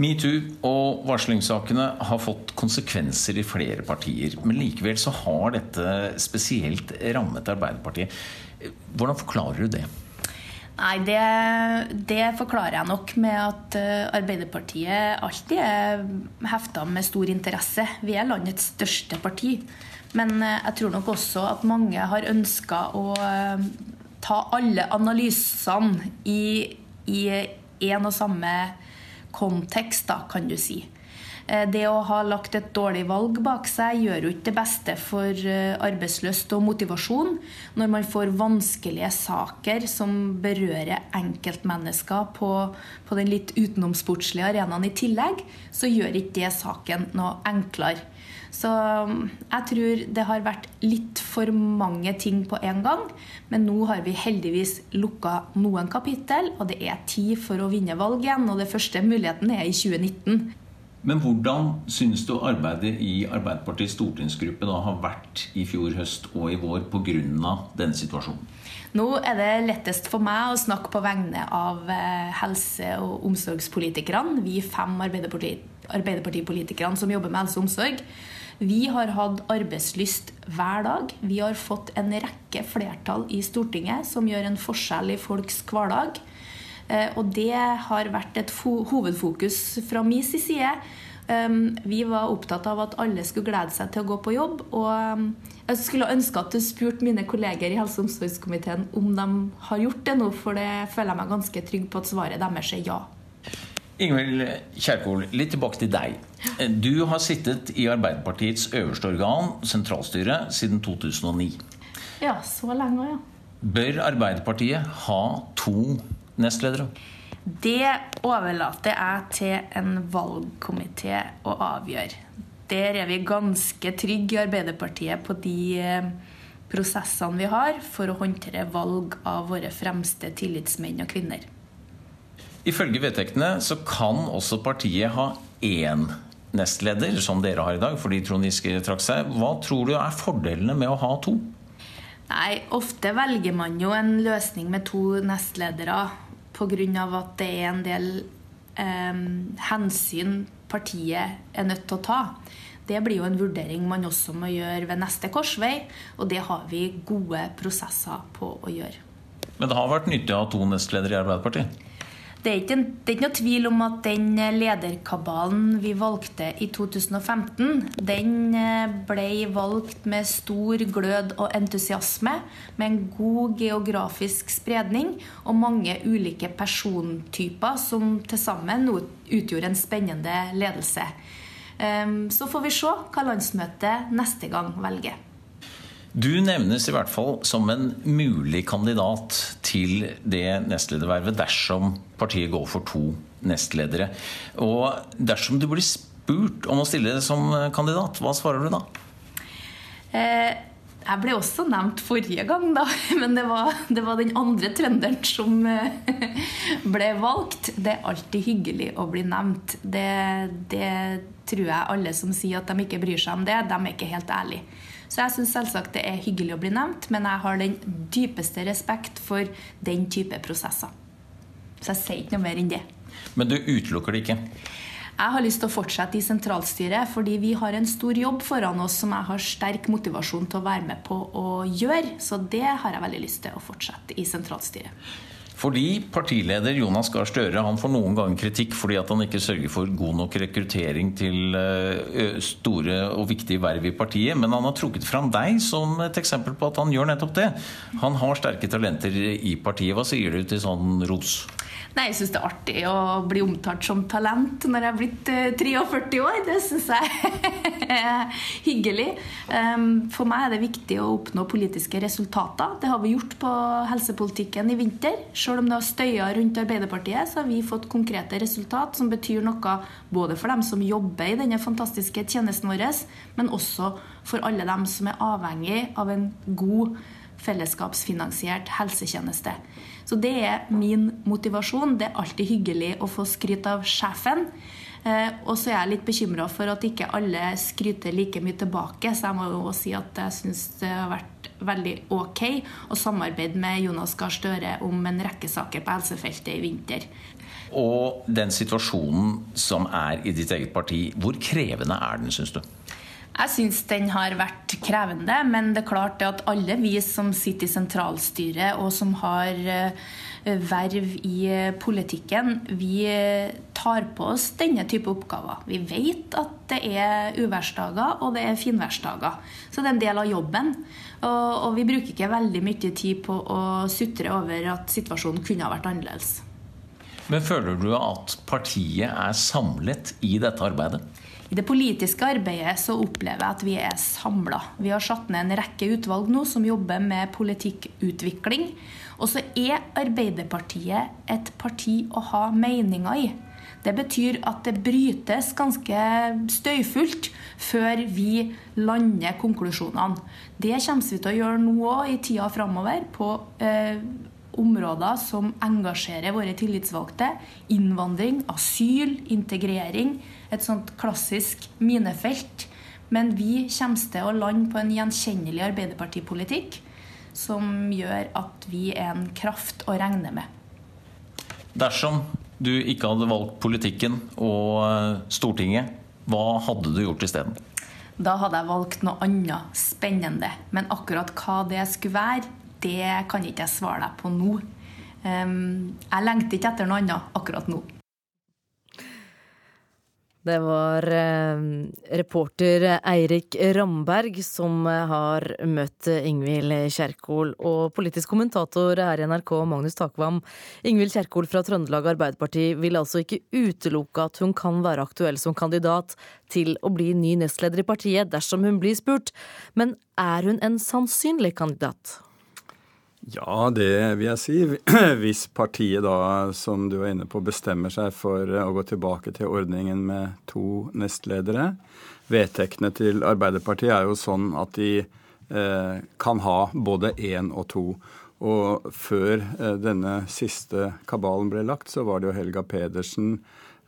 G: Metoo og varslingssakene har fått konsekvenser i flere partier. Men likevel så har dette spesielt rammet Arbeiderpartiet. Hvordan forklarer du det?
F: Nei, det, det, forklarer jeg nok med at eh, Arbeiderpartiet alltid er hefta med stor interesse. Vi er landets største parti. Men eh, jeg tror nok også at mange har ønska å eh, ta alle analysene i, én og samme kontekst, da, kan du si. Eh, det å ha lagt et dårlig valg bak seg gjør jo ikke det beste for eh, arbeidslyst og motivasjon. Når man får vanskelige saker som berører enkeltmennesker på, på den litt utenomsportslige arenaen i tillegg, så gjør ikke det saken noe enklere. Så mm, jeg tror det har vært litt for mange ting på en gang. Men nå har vi heldigvis lukka noen kapittel, og det er tid for å vinne valg igjen. Og det første muligheten er i 2019.
G: Men hvordan synes du arbeidet i Arbeiderpartiets stortingsgruppe da har vært i fjor høst og i vår pga. denne situasjonen?
F: Nå er det lettest for meg å snakke på vegne av eh, helse- og omsorgspolitikerne. Vi fem Arbeiderpartipolitikerne som jobber med helse og omsorg. Vi har hatt arbeidslyst hver dag. Vi har fått en rekke flertall i Stortinget som gjør en forskjell i folks hverdag. Eh, og det har vært et hovedfokus fra min side. Um, vi var opptatt av at alle skulle glede seg til å gå på jobb. Og um, jeg skulle ønske at du spurte mine kolleger i helse- og omsorgskomiteen om de har gjort det nå, for det føler jeg meg ganske trygg på at svaret deres er ja.
G: Ingvild Kjerkol, litt tilbake til deg. Du har sittet i Arbeiderpartiets øverste organ, sentralstyret, siden 2009.
F: Ja, så lenge, ja.
G: Bør Arbeiderpartiet ha to nestledere?
F: Det overlater jeg til en valgkomité å avgjøre. Der er vi ganske trygge i Arbeiderpartiet på de eh, prosessene vi har for å håndtere valg av våre fremste tillitsmenn og -kvinner.
G: Ifølge vedtektene så kan også partiet ha én nestleder, som dere har i dag, fordi Trond Giske trakk seg. Hva tror du er fordelene med å ha to?
F: Nei, Ofte velger man jo en løsning med to nestledere pga. at det er en del eh, hensyn partiet er nødt til å ta. Det blir jo en vurdering man også må gjøre ved neste korsvei, og det har vi gode prosesser på å gjøre.
G: Men det har vært nyttig å ha to nestledere i Arbeiderpartiet?
F: Det er, ikke, det er ikke noe tvil om at den lederkabalen vi valgte i 2015, den eh, ble valgt med stor glød og entusiasme, med en god geografisk spredning og mange ulike persontyper som til sammen utgjorde en spennende ledelse. Ehm, så får vi se hva landsmøtet neste gang velger.
G: Du nevnes i hvert fall som en mulig kandidat til det nestledervervet dersom partiet går for to nestledere. Og dersom du blir spurt om å stille som kandidat, hva svarer du da?
F: Eh, jeg ble også nevnt forrige gang, da. Men det var, det var den andre trønderen som eh, ble valgt. Det er alltid hyggelig å bli nevnt. Det, det tror jeg alle som sier at de ikke bryr seg om det, de er ikke helt ærlige. Så jeg syns selvsagt det er hyggelig å bli nevnt, men jeg har den dypeste respekt for den type prosesser. Så jeg sier ikke noe mer enn det.
K: Men du utelukker det ikke?
F: Jeg har lyst til å fortsette i sentralstyret, fordi vi har en stor jobb foran oss som jeg har sterk motivasjon til å være med på å gjøre. Så det har jeg veldig lyst til å fortsette i sentralstyret.
K: Fordi partileder Jonas Gahr Støre får noen ganger kritikk fordi at han ikke sørger for god nok rekruttering til store og viktige verv i partiet. Men han har trukket fram deg som et eksempel på at han gjør nettopp det. Han har sterke talenter i partiet. Hva sier du til sånn ros?
F: Nei, Jeg syns det er artig å bli omtalt som talent når jeg er blitt 43 år. Det syns jeg er hyggelig. For meg er det viktig å oppnå politiske resultater. Det har vi gjort på helsepolitikken i vinter. Selv om det har støya rundt Arbeiderpartiet, så har vi fått konkrete resultat som betyr noe både for dem som jobber i denne fantastiske tjenesten vår, men også for alle dem som er avhengig av en god fellesskapsfinansiert helsetjeneste. Så det er min motivasjon. Det er alltid hyggelig å få skryt av sjefen. Og så er jeg litt bekymra for at ikke alle skryter like mye tilbake. Så jeg må jo si at jeg syns det har vært veldig ok å samarbeide med Jonas Gahr Støre om en rekke saker på helsefeltet i vinter.
K: Og den situasjonen som er i ditt eget parti, hvor krevende er den, syns du?
F: Jeg syns den har vært krevende, men det er klart at alle vi som sitter i sentralstyret og som har verv i politikken, vi tar på oss denne type oppgaver. Vi vet at det er uværsdager og det er finværsdager. Så det er en del av jobben. Og, vi bruker ikke veldig mye tid på å sutre over at situasjonen kunne ha vært annerledes.
K: Men føler du at partiet er samlet i dette arbeidet?
F: I det politiske arbeidet så opplever jeg at vi er samla. Vi har satt ned en rekke utvalg nå som jobber med politikkutvikling. Og så er Arbeiderpartiet et parti å ha meninger i. Det betyr at det brytes ganske støyfullt før vi lander konklusjonene. Det kommer vi til å gjøre nå òg i tida framover på eh, områder som engasjerer våre tillitsvalgte. Innvandring, asyl, integrering. Et sånt klassisk minefelt. Men vi kommer til å lande på en gjenkjennelig Arbeiderpartipolitikk som gjør at vi er en kraft å regne med.
K: Dersom du ikke hadde valgt politikken og Stortinget, hva hadde du gjort isteden?
F: Da hadde jeg valgt noe annet spennende. Men akkurat hva det skulle være, det kan ikke jeg svare deg på nå. Jeg lengter ikke etter noe annet akkurat nå.
A: Det var eh, reporter Eirik Ramberg som har møtt Ingvild Kjerkol. Og politisk kommentator her i NRK, Magnus Takvam. Ingvild Kjerkol fra Trøndelag Arbeiderparti vil altså ikke utelukke at hun kan være aktuell som kandidat til å bli ny nestleder i partiet dersom hun blir spurt. Men er hun en sannsynlig kandidat?
U: Ja, det vil jeg si. Hvis partiet da, som du var inne på, bestemmer seg for å gå tilbake til ordningen med to nestledere. Vedtektene til Arbeiderpartiet er jo sånn at de eh, kan ha både én og to. Og før eh, denne siste kabalen ble lagt, så var det jo Helga Pedersen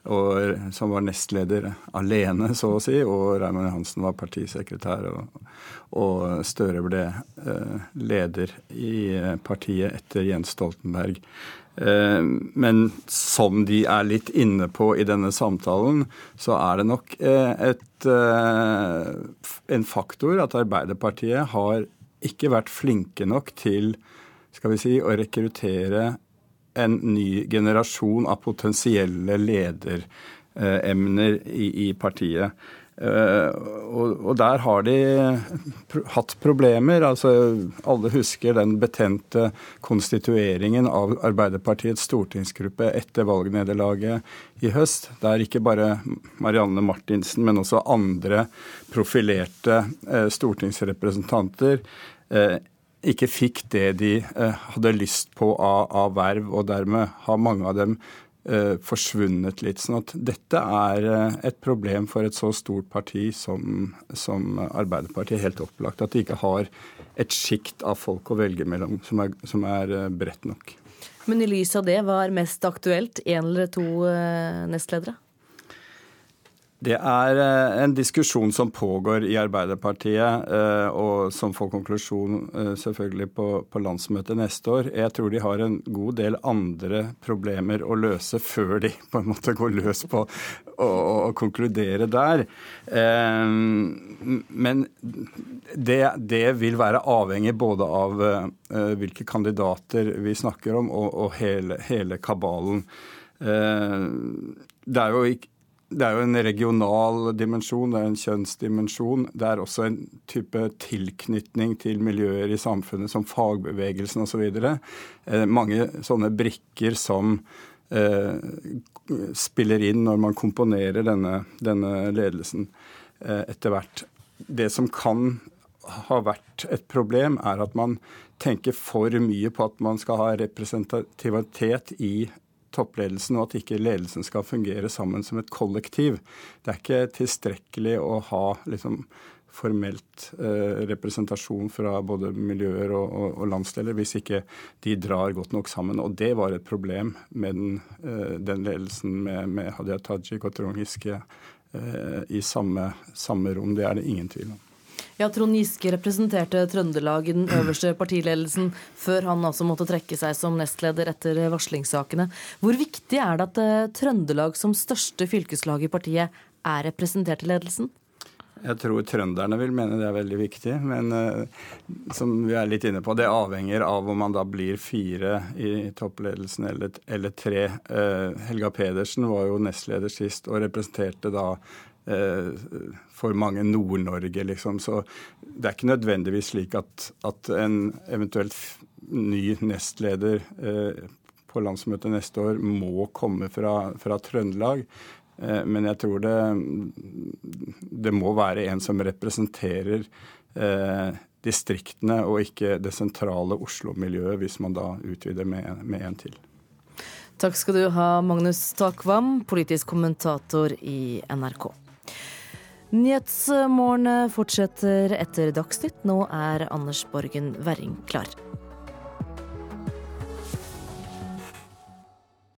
U: og, som var nestleder alene, så å si, og Raymond Hansen var partisekretær. Og, og Støre ble eh, leder i partiet etter Jens Stoltenberg. Eh, men som de er litt inne på i denne samtalen, så er det nok eh, et, eh, en faktor at Arbeiderpartiet har ikke vært flinke nok til skal vi si, å rekruttere en ny generasjon av potensielle lederemner i, i partiet. Uh, og, og, der har de hatt problemer. altså Alle husker den betente konstitueringen av Arbeiderpartiets stortingsgruppe etter valgnederlaget i høst, der ikke bare Marianne Martinsen, men også andre profilerte uh, stortingsrepresentanter uh, ikke fikk det de eh, hadde lyst på av, av, verv, og dermed har mange av dem eh, forsvunnet litt. sånn at dette er eh, et problem for et så stort parti som, som Arbeiderpartiet. Helt opplagt at de ikke har et sjikt av folk å velge mellom som er, som er bredt nok.
A: Men i lys av det, hva er mest aktuelt? Én eller to nestledere?
U: Det er eh, en diskusjon som pågår i Arbeiderpartiet, eh, og som får konklusjon eh, selvfølgelig på, på, landsmøtet neste år. Jeg tror de har en god del andre problemer å løse før de på en måte går løs på å, konkludere der. Men det, det, vil være avhengig både av hvilke kandidater vi snakker om, og, og hele, hele kabalen. Det er jo ikke det er jo en regional dimensjon, det er en kjønnsdimensjon. Det er også en type tilknytning til miljøer i samfunnet som fagbevegelsen osv. Eh, mange sånne brikker som eh, spiller inn når man komponerer denne, denne ledelsen eh, etter hvert. Det som kan ha vært et problem, er at man tenker for mye på at man skal ha representativitet i toppledelsen, og at ikke ledelsen skal fungere sammen som et kollektiv. Det er ikke tilstrekkelig å ha liksom, formelt eh, representasjon fra både miljøer og, og, og, landsdeler hvis ikke de drar godt nok sammen. Og det var et problem med den, eh, den ledelsen med, med Hadia Tajik og Trond Giske eh, i samme, samme rom. Det er det ingen tvil om.
A: Ja, Trond Giske representerte Trøndelag i den øverste partiledelsen før han altså måtte trekke seg som nestleder etter varslingssakene. Hvor viktig er det at eh, Trøndelag som største fylkeslag i partiet er representert i ledelsen?
U: Jeg tror trønderne vil mene det er veldig viktig, men uh, som vi er litt inne på, det avhenger av om man da blir fire i toppledelsen eller, eller tre. Uh, Helga Pedersen var jo nestleder sist og representerte da Eh, for mange Nord-Norge, liksom. Så det er ikke nødvendigvis slik at, at en eventuelt ny nestleder eh, på landsmøtet neste år må komme fra, fra Trøndelag. Eh, men jeg tror det, det må være en som representerer eh, distriktene og ikke det sentrale Oslo-miljøet, hvis man da utvider med, med en til.
A: Takk skal du ha, Magnus Takvam, politisk kommentator i NRK. Nyhetsmorgen fortsetter etter Dagsnytt. Nå er Anders Borgen Werring klar.